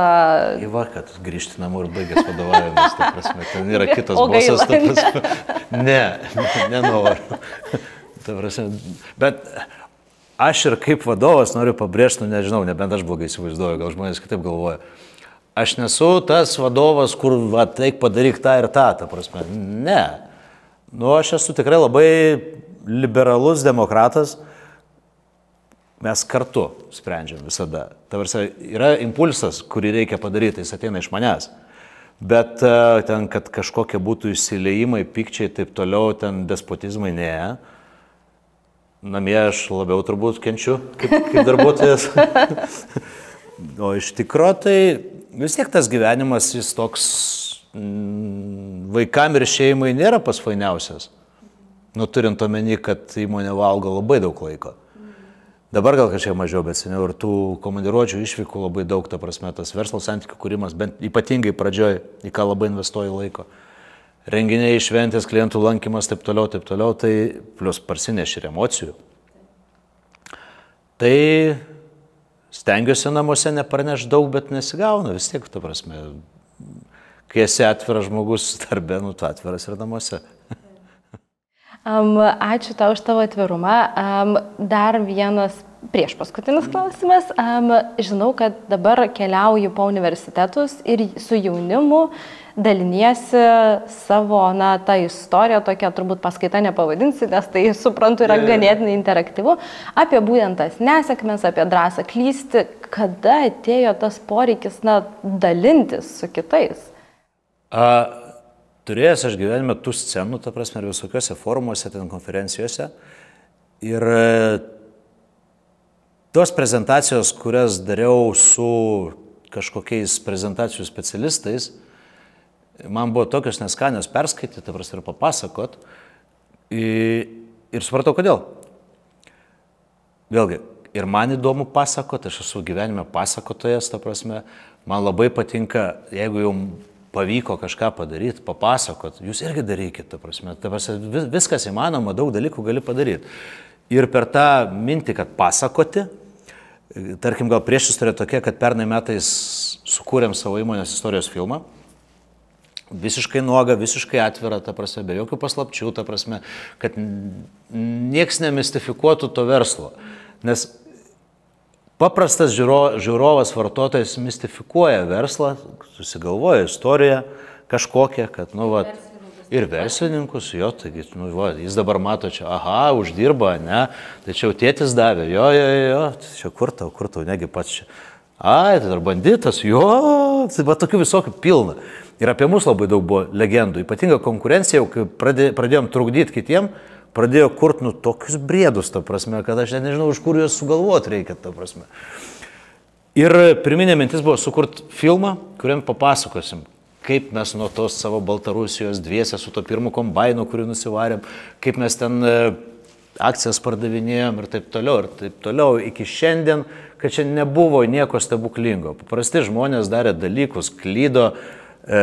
Įva, kad grįžti namo ir baigęs vadovavimas, ta prasme, ten yra kitas o bosas, ta prasme. Ne, nenoriu. Ta prasme, bet aš ir kaip vadovas noriu pabrėžti, nu nežinau, nebent aš blogai įsivaizduoju, gal žmonės kitaip galvoja. Aš nesu tas vadovas, kur, va, taik padaryk tą ir tą, ta prasme. Ne. Nu, aš esu tikrai labai liberalus demokratas mes kartu sprendžiam visada. Tavarsa, yra impulsas, kurį reikia padaryti, jis ateina iš manęs. Bet e, ten, kad kažkokie būtų įsileimai, pikčiai ir taip toliau, ten despotizmai, ne. Namie aš labiau turbūt kenčiu kaip, kaip darbuotojas. <laughs> o iš tikrųjų tai vis tiek tas gyvenimas jis toks mm, vaikam ir šeimai nėra pasfainiausias. Nu turint omeny, kad įmonė valgo labai daug laiko. Dabar gal kažkiek mažiau, bet seniau ir tų komandiruočių išvykų labai daug, ta prasme, tas verslo santykių kūrimas, bent ypatingai pradžioj, į ką labai investuoji laiko. Renginiai, šventės, klientų lankymas, taip toliau, taip toliau, tai plus parsineš ir emocijų. Tai stengiuosi namuose nepraneš daug, bet nesigauna vis tiek, ta prasme, kai esi atviras žmogus darbė, nu tu atviras ir namuose. Um, ačiū tau už tavo atvirumą. Um, dar vienas prieš paskutinis klausimas. Um, žinau, kad dabar keliauju po universitetus ir su jaunimu daliniesi savo, na, tą istoriją, tokia turbūt paskaita nepavadinsi, nes tai, suprantu, yra ganėtinai interaktyvu, apie būtent tas nesėkmės, apie drąsą klysti, kada atėjo tas poreikis, na, dalintis su kitais. A, turėjęs aš gyvenime tų scenų, ta prasme, ir visokiose forumuose, ten konferencijose. Ir e, tos prezentacijos, kurias dariau su kažkokiais prezentacijų specialistais, man buvo tokios neskanios perskaityti, ta prasme, ir papasakot. Ir, ir supratau, kodėl. Vėlgi, ir man įdomu pasakoti, aš esu gyvenime pasakotojas, ta prasme, man labai patinka, jeigu jau pavyko kažką padaryti, papasakot, jūs irgi darykit, ta prasme, ta prasme, viskas įmanoma, daug dalykų gali padaryti. Ir per tą mintį, kad pasakoti, tarkim, gal prieš istorija tokia, kad pernai metais sukūrėm savo įmonės istorijos filmą, visiškai nuoga, visiškai atvira, ta prasme, be jokių paslapčių, ta prasme, kad nieks nemistifikuotų to verslo. Nes Paprastas žiūro, žiūrovas, vartotojas mistifikuoja verslą, susigalvoja istoriją kažkokią, kad, nu, va, ir verslininkus, jo, taigi, nu, va, jis dabar mato čia, aha, uždirba, ne, tai čia jau tėtis davė, jo, jo, jo, tai čia kur tau, kur tau, negi pats čia. Ai, tai dar banditas, jo, tai va tokių visokių pilna. Ir apie mus labai daug buvo legendų, ypatinga konkurencija, jau kai pradėjom trukdyti kitiem, pradėjo kurti, nu, tokius briedus, ta prasme, kad aš net nežinau, iš kur juos sugalvoti reikia, ta prasme. Ir pirminė mintis buvo sukurti filmą, kuriam papasakosim, kaip mes nuo tos savo Baltarusijos dviesę su to pirmu kombainu, kurį nusivarėm, kaip mes ten e, akcijas pardavinėjom ir taip toliau, ir taip toliau, iki šiandien, kad čia nebuvo nieko stebuklingo. Paprasti žmonės darė dalykus, klydo, e,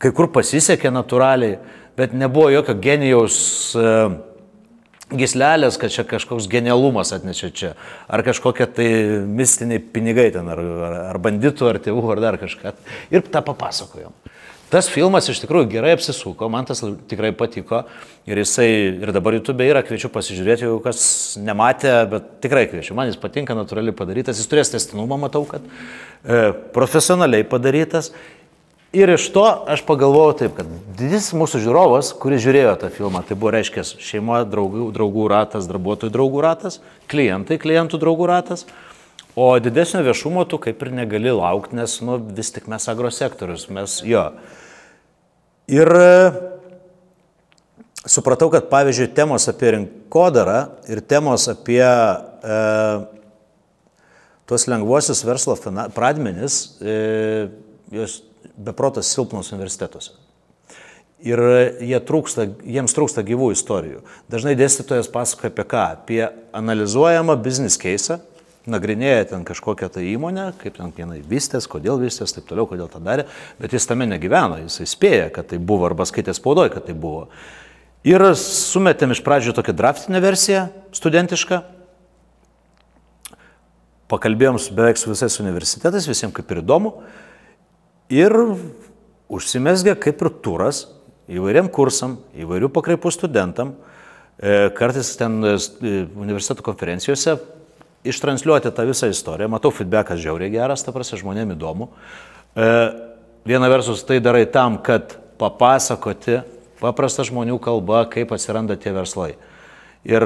kai kur pasisekė natūraliai, bet nebuvo jokio genijaus uh, gislelės, kad čia kažkoks genialumas atnešė čia, ar kažkokie tai mistiniai pinigai ten, ar, ar banditų, ar tėvų, ar dar kažką. Ir tą papasakojom. Tas filmas iš tikrųjų gerai apsisuko, man tas tikrai patiko. Ir jisai ir dabar YouTube yra, kviečiu pasižiūrėti, jeigu kas nematė, bet tikrai kviečiu, man jis patinka, natūraliai padarytas, jis turės testinumą, matau, kad e, profesionaliai padarytas Ir iš to aš pagalvojau taip, kad didis mūsų žiūrovas, kuris žiūrėjo tą filmą, tai buvo, reiškia, šeima, draugų, draugų ratas, darbuotojų draugų ratas, klientai, klientų draugų ratas, o didesnio viešumo tu kaip ir negali laukti, nes nu, vis tik mes agrosektorius, mes jo. Ir e, supratau, kad pavyzdžiui, temos apie rinkodarą ir temos apie e, tuos lengvuosius verslo pradmenis, e, jos beprotas silpnos universitetuose. Ir jie trūksta, jiems trūksta gyvų istorijų. Dažnai dėstytojas pasakoja apie ką? Apie analizuojamą business case, nagrinėja ten kažkokią tai įmonę, kaip ten vienai vystės, kodėl vystės, taip toliau, kodėl tą darė, bet jis tame negyvena, jis spėja, kad tai buvo, arba skaitė spaudoje, kad tai buvo. Ir sumetėm iš pradžių tokią draftinę versiją, studentišką, pakalbėjom su beveik su visais universitetais, visiems kaip ir įdomu, Ir užsimesgė kaip ir turas įvairiam kursam, įvairių pakraipų studentam, e, kartais ten e, universiteto konferencijose ištransliuoti tą visą istoriją. Matau, feedbackas žiauriai geras, ta prasme, žmonėm įdomu. E, viena versus tai darai tam, kad papasakoti paprastą žmonių kalbą, kaip atsiranda tie verslai. Ir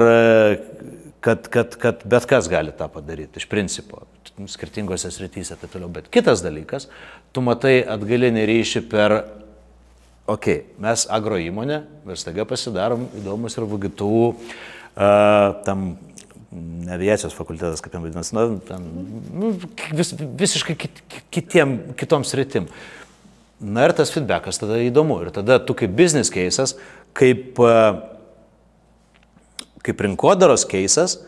kad, kad, kad bet kas gali tą padaryti, iš principo, skirtingose srityse ir taip toliau. Bet kitas dalykas, tu matai atgalinį ryšį per, okei, okay, mes agro įmonė, mes taiga pasidarom įdomus ir VGTU, uh, tam aviacijos fakultetas, kaip jam vadinasi, nu, ten, nu, vis, visiškai kit, kitiem, kitom sritim. Na ir tas feedbackas tada įdomu. Ir tada tu kaip business cases, kaip kaip rinkodaros keisas,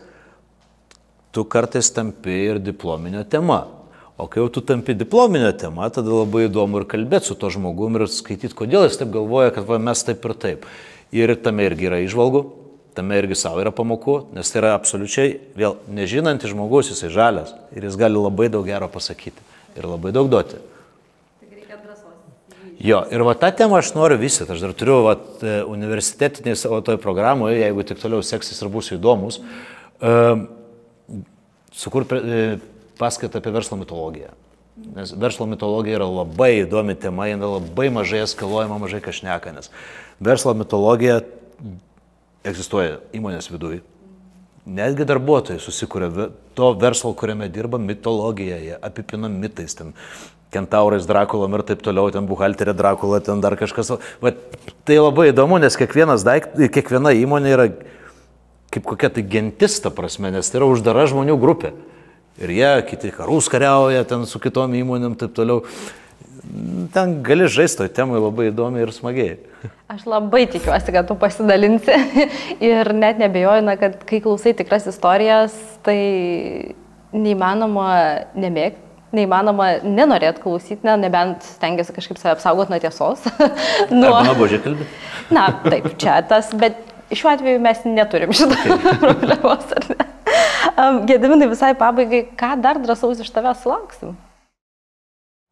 tu kartais tampi ir diplominio tema. O kai jau tu tampi diplominio tema, tada labai įdomu ir kalbėti su to žmogumi ir skaityti, kodėl jis taip galvoja, kad va, mes taip ir taip. Ir tame irgi yra išvalgų, tame irgi savo yra pamokų, nes tai yra absoliučiai, vėl nežinantis žmogus, jisai žalias ir jis gali labai daug gero pasakyti ir labai daug duoti. Jo, ir va tą temą aš noriu vystyti. Aš dar turiu va, e, universitetinį savo toj programoje, jeigu tik toliau seksis ir būsiu įdomus, uh, sukurti uh, paskaitą apie verslo mitologiją. Nes verslo mitologija yra labai įdomi tema, jinai labai mažai eskaluojama, mažai kažneka, nes verslo mitologija egzistuoja įmonės viduje. Netgi darbuotojai susikūrė to verslo, kuriame dirba mitologiją, jie apipina mitais, ten kentaurais Drakulom ir taip toliau, ten buhalterė Drakula, ten dar kažkas. Va, tai labai įdomu, nes daiktas, kiekviena įmonė yra kaip kokia tai gentis, ta prasme, nes tai yra uždara žmonių grupė. Ir jie, kiti karus kariauja ten su kitom įmonėm, taip toliau. Ten gali žaisti toj temai labai įdomi ir smagiai. Aš labai tikiuosi, kad tu pasidalinsi <laughs> ir net nebejoju, na, kad kai klausai tikras istorijas, tai neįmanoma nemėgti neįmanoma nenorėt klausyti, ne, nebent stengiasi kažkaip save apsaugoti nuo tiesos. <laughs> nuo... Arba nuobodžiai kalbėti. Na, taip, čia tas, bet šiuo atveju mes neturim šitą <laughs> problemos, ar ne? <laughs> Gediminai visai pabaigai, ką dar drąsaus iš tavęs sulauksim?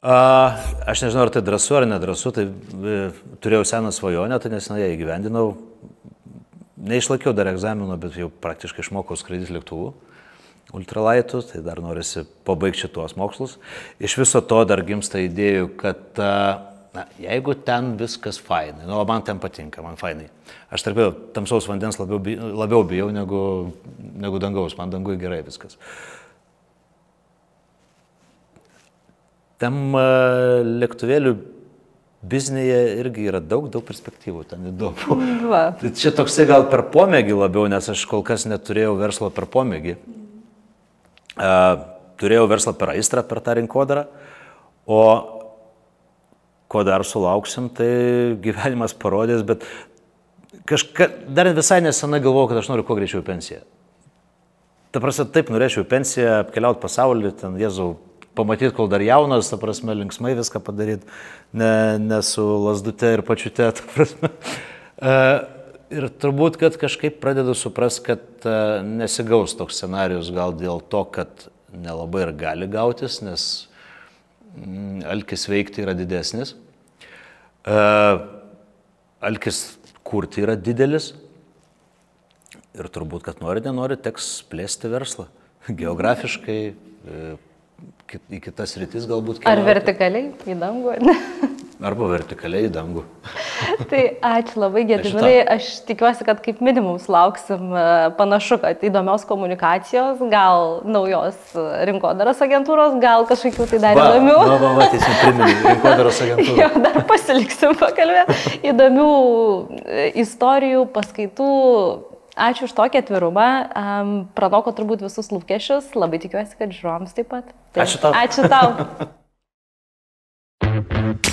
A, aš nežinau, ar tai drąsu ar nedrasu, tai e, turėjau seną svajonę, tai nesenai ją įgyvendinau. Neišlaikiau dar egzamino, bet jau praktiškai išmokau skraidyti lėktuvu ultralaitų, tai dar norisi pabaigti šitos mokslus. Iš viso to dar gimsta idėjų, kad na, jeigu ten viskas fainai, nu, man ten patinka, man fainai. Aš tarp tamsaus vandens labiau, labiau bijau negu, negu dangaus, man dangui gerai viskas. Tam lėktuvėlių biznėje irgi yra daug, daug perspektyvų, ten įdomu. Va. <laughs> Tai čia toksai gal per pomėgį labiau, nes aš kol kas neturėjau verslo per pomėgį. Turėjau verslą per aistrą, per tą rinkodarą, o ko dar sulauksim, tai gyvenimas parodės, bet kažka, dar visai nesenai galvojau, kad aš noriu kuo greičiau pensiją. Ta prasme, taip norėčiau pensiją, apkeliauti pasaulį, ten Jėzau, pamatyti, kol dar jaunas, ta prasme, linksmai viską padaryti, ne, ne su lasdute ir pačiute, ta prasme. <laughs> E, ir turbūt, kad kažkaip pradedu suprasti, kad e, nesigaus toks scenarius gal dėl to, kad nelabai ir gali gautis, nes alkis veikti yra didesnis. E, alkis kurti yra didelis. Ir turbūt, kad nori, nenori, teks plėsti verslą. <laughs> Geografiškai, į kitas rytis galbūt. Keliauti. Ar vertikaliai į dangų? <laughs> Arba vertikaliai į dangų. <laughs> tai ačiū labai, Gediminai. Aš tikiuosi, kad kaip minimum lauksim e, panašu, kad įdomios komunikacijos, gal naujos rinkodaros agentūros, gal kažkokių tai dar įdomių. Na, va, va, tiesiog priminė, <laughs> rinkodaros agentūros. jo, dar pasiliksim pakalbėti. Įdomių e, istorijų, paskaitų, Ačiū už tokį atvirumą. Um, pranoko turbūt visus lūkesčius. Labai tikiuosi, kad žiūrovams taip pat. Tai, ačiū tau. Ačiū tau. <laughs>